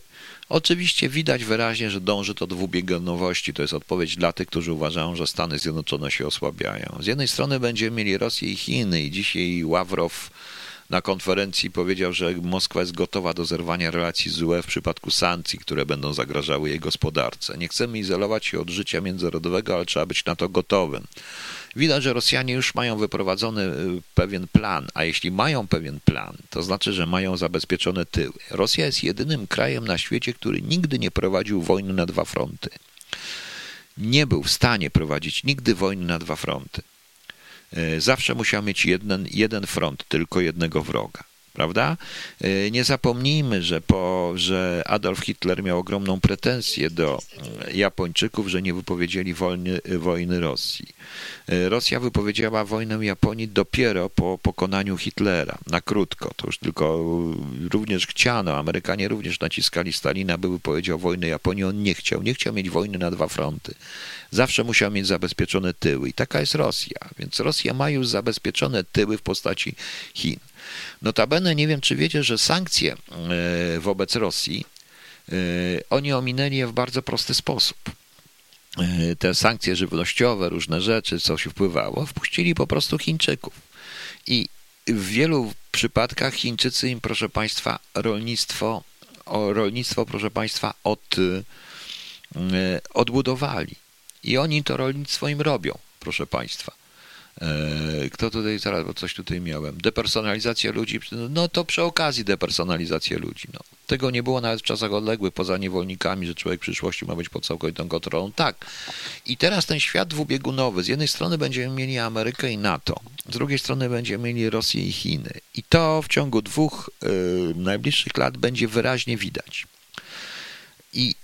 Oczywiście widać wyraźnie, że dąży to do dwubiegunowości. To jest odpowiedź dla tych, którzy uważają, że Stany Zjednoczone się osłabiają. Z jednej strony będziemy mieli Rosję i Chiny i dzisiaj Ławrow na konferencji powiedział, że Moskwa jest gotowa do zerwania relacji z UE w przypadku sankcji, które będą zagrażały jej gospodarce. Nie chcemy izolować się od życia międzynarodowego, ale trzeba być na to gotowym. Widać, że Rosjanie już mają wyprowadzony y, pewien plan, a jeśli mają pewien plan, to znaczy, że mają zabezpieczone tyły. Rosja jest jedynym krajem na świecie, który nigdy nie prowadził wojny na dwa fronty. Nie był w stanie prowadzić nigdy wojny na dwa fronty. Y, zawsze musiał mieć jeden, jeden front, tylko jednego wroga prawda? E, nie zapomnijmy, że, po, że Adolf Hitler miał ogromną pretensję do e, Japończyków, że nie wypowiedzieli wojny, wojny Rosji. E, Rosja wypowiedziała wojnę Japonii dopiero po pokonaniu Hitlera, na krótko. To już tylko również chciano, Amerykanie również naciskali Stalina, by wypowiedział wojnę Japonii. On nie chciał, nie chciał mieć wojny na dwa fronty. Zawsze musiał mieć zabezpieczone tyły i taka jest Rosja. Więc Rosja ma już zabezpieczone tyły w postaci Chin. Notabene nie wiem, czy wiecie, że sankcje e, wobec Rosji e, oni ominęli je w bardzo prosty sposób. E, te sankcje żywnościowe, różne rzeczy, co się wpływało, wpuścili po prostu Chińczyków. I w wielu przypadkach Chińczycy im, proszę Państwa, rolnictwo, o rolnictwo, proszę Państwa, od, odbudowali. I oni to rolnictwo im robią, proszę Państwa. E, kto tutaj, zaraz, bo coś tutaj miałem. Depersonalizacja ludzi, no to przy okazji depersonalizacja ludzi. No. Tego nie było nawet w czasach odległych, poza niewolnikami, że człowiek w przyszłości ma być pod całkowitą kontrolą. Tak. I teraz ten świat dwubiegunowy. Z jednej strony będziemy mieli Amerykę i NATO, z drugiej strony będziemy mieli Rosję i Chiny. I to w ciągu dwóch y, najbliższych lat będzie wyraźnie widać. I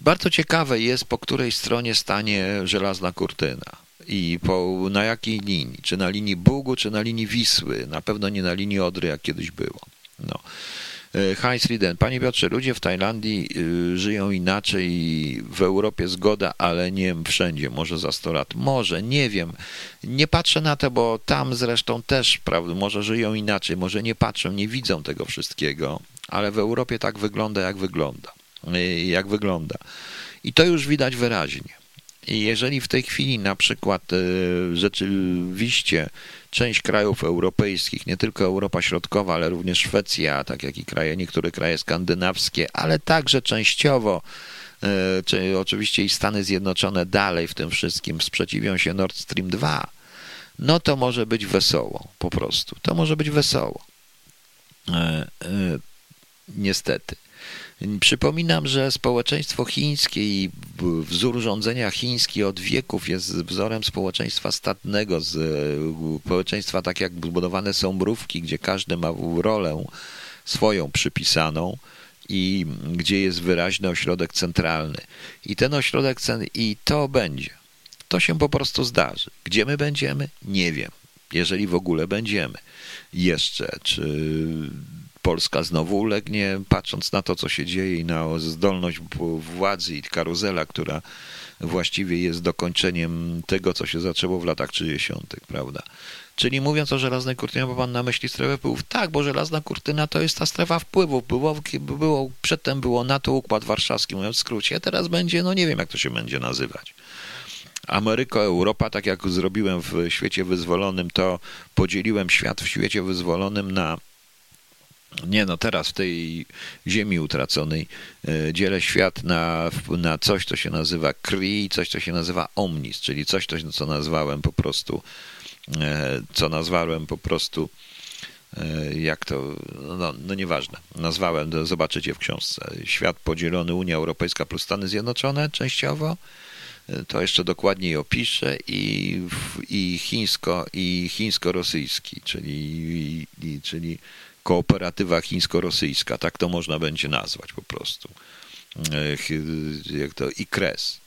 bardzo ciekawe jest, po której stronie stanie żelazna kurtyna i po, na jakiej linii? Czy na linii Bugu, czy na linii Wisły? Na pewno nie na linii Odry, jak kiedyś było. No. E, Heinz Rieden. Panie Piotrze, ludzie w Tajlandii y, żyją inaczej, w Europie zgoda, ale nie wszędzie, może za 100 lat. Może, nie wiem. Nie patrzę na to, bo tam zresztą też, prawda, może żyją inaczej, może nie patrzą, nie widzą tego wszystkiego, ale w Europie tak wygląda, jak wygląda. Y, jak wygląda. I to już widać wyraźnie. I jeżeli w tej chwili na przykład e, rzeczywiście część krajów europejskich, nie tylko Europa Środkowa, ale również Szwecja, tak jak i kraje, niektóre kraje skandynawskie, ale także częściowo czy oczywiście i Stany Zjednoczone dalej w tym wszystkim sprzeciwią się Nord Stream 2, no to może być wesoło, po prostu. To może być wesoło. Niestety. Przypominam, że społeczeństwo chińskie i wzór rządzenia chiński od wieków jest wzorem społeczeństwa statnego, społeczeństwa tak jak zbudowane są mrówki, gdzie każdy ma rolę swoją przypisaną i gdzie jest wyraźny ośrodek centralny. I ten ośrodek i to będzie. To się po prostu zdarzy. Gdzie my będziemy? Nie wiem. Jeżeli w ogóle będziemy. Jeszcze, czy Polska znowu ulegnie, patrząc na to, co się dzieje i na zdolność władzy i karuzela, która właściwie jest dokończeniem tego, co się zaczęło w latach 30., prawda? Czyli mówiąc o żelaznej kurtynie, bo pan na myśli strefę wpływów? Tak, bo żelazna kurtyna to jest ta strefa wpływów. Było, było, przedtem było NATO, Układ Warszawski, mówiąc w skrócie, teraz będzie, no nie wiem, jak to się będzie nazywać. Ameryka, Europa, tak jak zrobiłem w świecie wyzwolonym, to podzieliłem świat w świecie wyzwolonym na nie no, teraz w tej ziemi utraconej e, dzielę świat na, na coś, co się nazywa Kree i coś, co się nazywa Omnis, czyli coś, co nazwałem po prostu, e, co nazwałem po prostu, e, jak to, no, no nieważne, nazwałem, zobaczycie w książce. Świat podzielony Unia Europejska plus Stany Zjednoczone częściowo, to jeszcze dokładniej opiszę, i, i chińsko, i chińsko-rosyjski, czyli, i, czyli kooperatywa chińsko-rosyjska, tak to można będzie nazwać po prostu. Jak to i kres.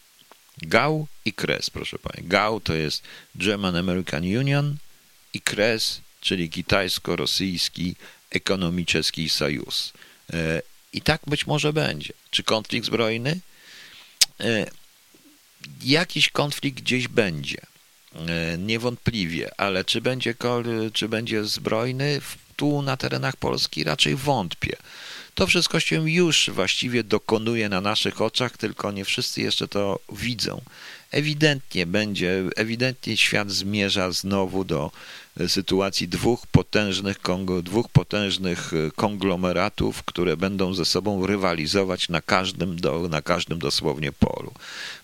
GAU i kres, proszę Pani. GAU to jest German American Union i kres, czyli kitajsko-rosyjski ekonomiczny sojusz. E, I tak być może będzie. Czy konflikt zbrojny? E, jakiś konflikt gdzieś będzie. E, niewątpliwie, ale czy będzie, czy będzie zbrojny? Tu na terenach Polski raczej wątpię. To wszystko się już właściwie dokonuje na naszych oczach, tylko nie wszyscy jeszcze to widzą. Ewidentnie będzie, ewidentnie świat zmierza znowu do e, sytuacji dwóch potężnych, dwóch potężnych e, konglomeratów, które będą ze sobą rywalizować na każdym, do, na każdym dosłownie polu.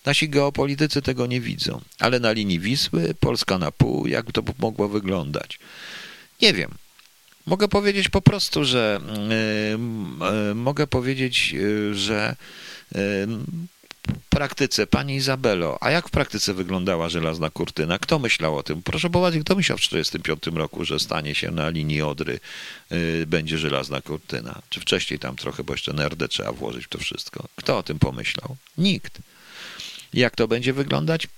Nasi geopolitycy tego nie widzą, ale na linii Wisły, Polska na pół, jak to mogło wyglądać? Nie wiem. Mogę powiedzieć po prostu, że yy, yy, mogę powiedzieć, yy, że w praktyce, pani Izabelo, a jak w praktyce wyglądała żelazna kurtyna? Kto myślał o tym? Proszę popatrzeć, kto myślał w 1945 roku, że stanie się na linii Odry będzie żelazna kurtyna? Czy wcześniej tam trochę, bo jeszcze nerdę trzeba włożyć w to wszystko? Kto o tym pomyślał? Nikt. Jak to będzie wyglądać?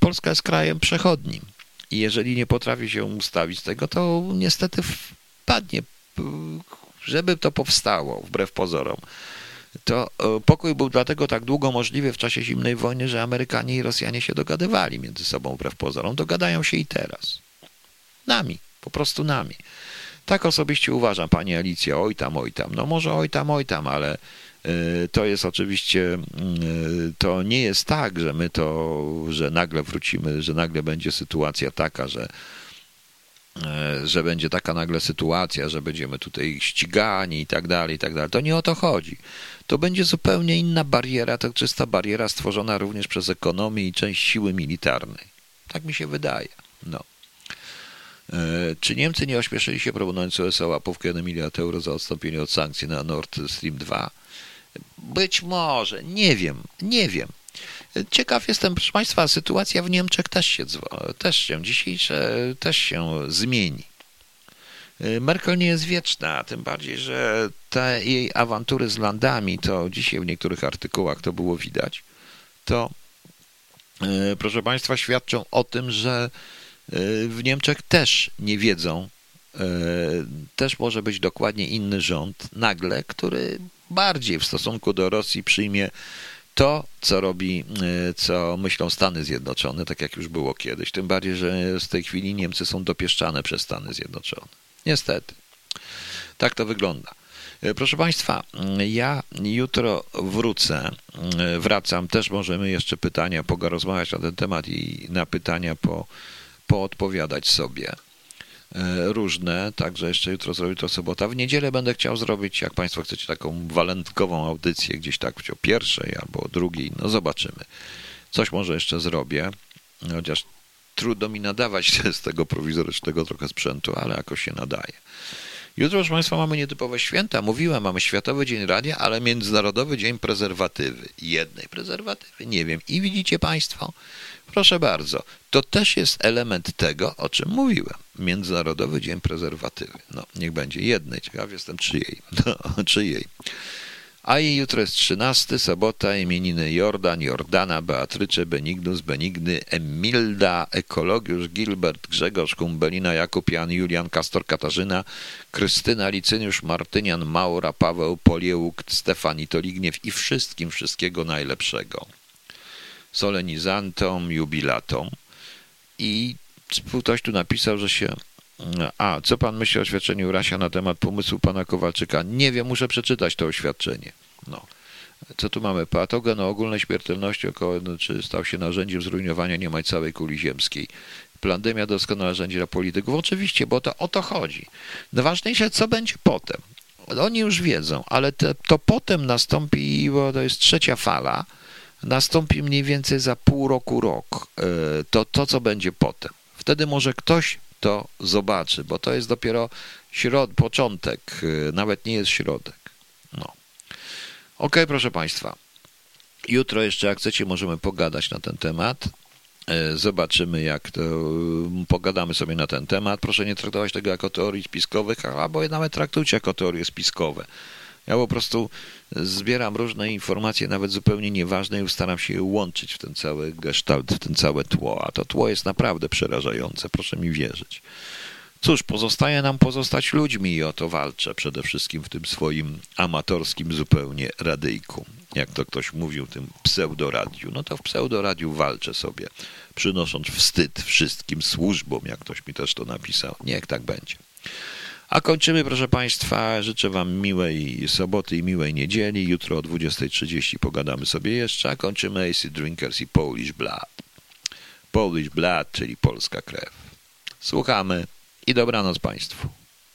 Polska jest krajem przechodnim. I jeżeli nie potrafi się ustawić tego, to niestety padnie, żeby to powstało, wbrew pozorom, to e, pokój był dlatego tak długo możliwy w czasie zimnej wojny, że Amerykanie i Rosjanie się dogadywali między sobą wbrew pozorom. Dogadają się i teraz. Nami, po prostu nami. Tak osobiście uważam, pani Alicja, oj tam, oj tam. No może oj tam, oj tam, ale e, to jest oczywiście, e, to nie jest tak, że my to, że nagle wrócimy, że nagle będzie sytuacja taka, że że będzie taka nagle sytuacja, że będziemy tutaj ścigani i tak dalej, i tak dalej. To nie o to chodzi. To będzie zupełnie inna bariera, to czysta bariera stworzona również przez ekonomię i część siły militarnej. Tak mi się wydaje. No. E, czy Niemcy nie ośmieszyli się proponując USA łapówkę 1 miliard euro za odstąpienie od sankcji na Nord Stream 2? Być może, nie wiem, nie wiem. Ciekaw jestem, proszę Państwa, sytuacja w Niemczech też się, też się dzisiejsze też się zmieni. Merkel nie jest wieczna, tym bardziej, że te jej awantury z landami, to dzisiaj w niektórych artykułach to było widać, to e, proszę Państwa świadczą o tym, że e, w Niemczech też nie wiedzą, też może być dokładnie inny rząd nagle, który bardziej w stosunku do Rosji przyjmie to, co robi, e, co myślą Stany Zjednoczone, tak jak już było kiedyś. Tym bardziej, że z tej chwili Niemcy są dopieszczane przez Stany Zjednoczone. Niestety. Tak to wygląda. E, proszę Państwa, ja jutro wrócę, e, wracam, też możemy jeszcze pytania porozmawiać na ten temat i na pytania po, poodpowiadać sobie. E, różne, także jeszcze jutro zrobię to sobota. W niedzielę będę chciał zrobić, jak Państwo chcecie, taką walentkową audycję gdzieś tak o pierwszej albo o drugiej, no zobaczymy. Coś może jeszcze zrobię, chociaż trudno mi nadawać z tego prowizorycznego trochę sprzętu, ale jakoś się nadaje. Jutro, proszę Państwa, mamy nietypowe święta. Mówiłem, mamy Światowy Dzień Radia, ale Międzynarodowy Dzień Prezerwatywy. Jednej prezerwatywy, nie wiem. I widzicie Państwo, proszę bardzo, to też jest element tego, o czym mówiłem. Międzynarodowy Dzień Prezerwatywy. No, niech będzie jednej. Ciekaw jestem, czyjej. (laughs) No, czyjej. A i jutro jest 13, sobota, imieniny Jordan, Jordana, Beatrycze, Benignus, Benigny, Emilda, Ekologiusz, Gilbert, Grzegorz, Kumbelina, Jakub, Jan, Julian, Kastor, Katarzyna, Krystyna, Licyniusz, Martynian, Maura, Paweł, Poliełuk, Stefani, Toligniew i wszystkim wszystkiego najlepszego. Solenizantom, jubilatom. I ktoś tu napisał, że się a, co pan myśli o oświadczeniu Rasia na temat pomysłu pana Kowalczyka? Nie wiem, muszę przeczytać to oświadczenie. No. Co tu mamy? Patogen o ogólnej śmiertelności około, no, czy stał się narzędziem zrujnowania niemal całej kuli ziemskiej. Pandemia doskonałe narzędzie dla polityków. Oczywiście, bo to o to chodzi. Najważniejsze, co będzie potem. Oni już wiedzą, ale te, to potem nastąpi, bo to jest trzecia fala, nastąpi mniej więcej za pół roku, rok. E, to, to co będzie potem. Wtedy może ktoś to zobaczy, bo to jest dopiero środ, początek, y, nawet nie jest środek. No. Ok, proszę Państwa. Jutro jeszcze, jak chcecie, możemy pogadać na ten temat. E, zobaczymy, jak to. Y, pogadamy sobie na ten temat. Proszę nie traktować tego jako teorii spiskowych, albo nawet traktujcie jako teorie spiskowe. Ja po prostu zbieram różne informacje, nawet zupełnie nieważne, i staram się je łączyć w ten cały gestalt, w ten całe tło. A to tło jest naprawdę przerażające, proszę mi wierzyć. Cóż, pozostaje nam pozostać ludźmi i o to walczę przede wszystkim w tym swoim amatorskim zupełnie radyjku. Jak to ktoś mówił, tym pseudoradiu. No to w pseudoradiu walczę sobie, przynosząc wstyd wszystkim służbom, jak ktoś mi też to napisał. Niech tak będzie. A kończymy, proszę Państwa. Życzę Wam miłej soboty i miłej niedzieli. Jutro o 20.30 pogadamy sobie jeszcze, a kończymy AC Drinkers i Polish Blood. Polish Blood, czyli polska krew. Słuchamy i dobranoc Państwu.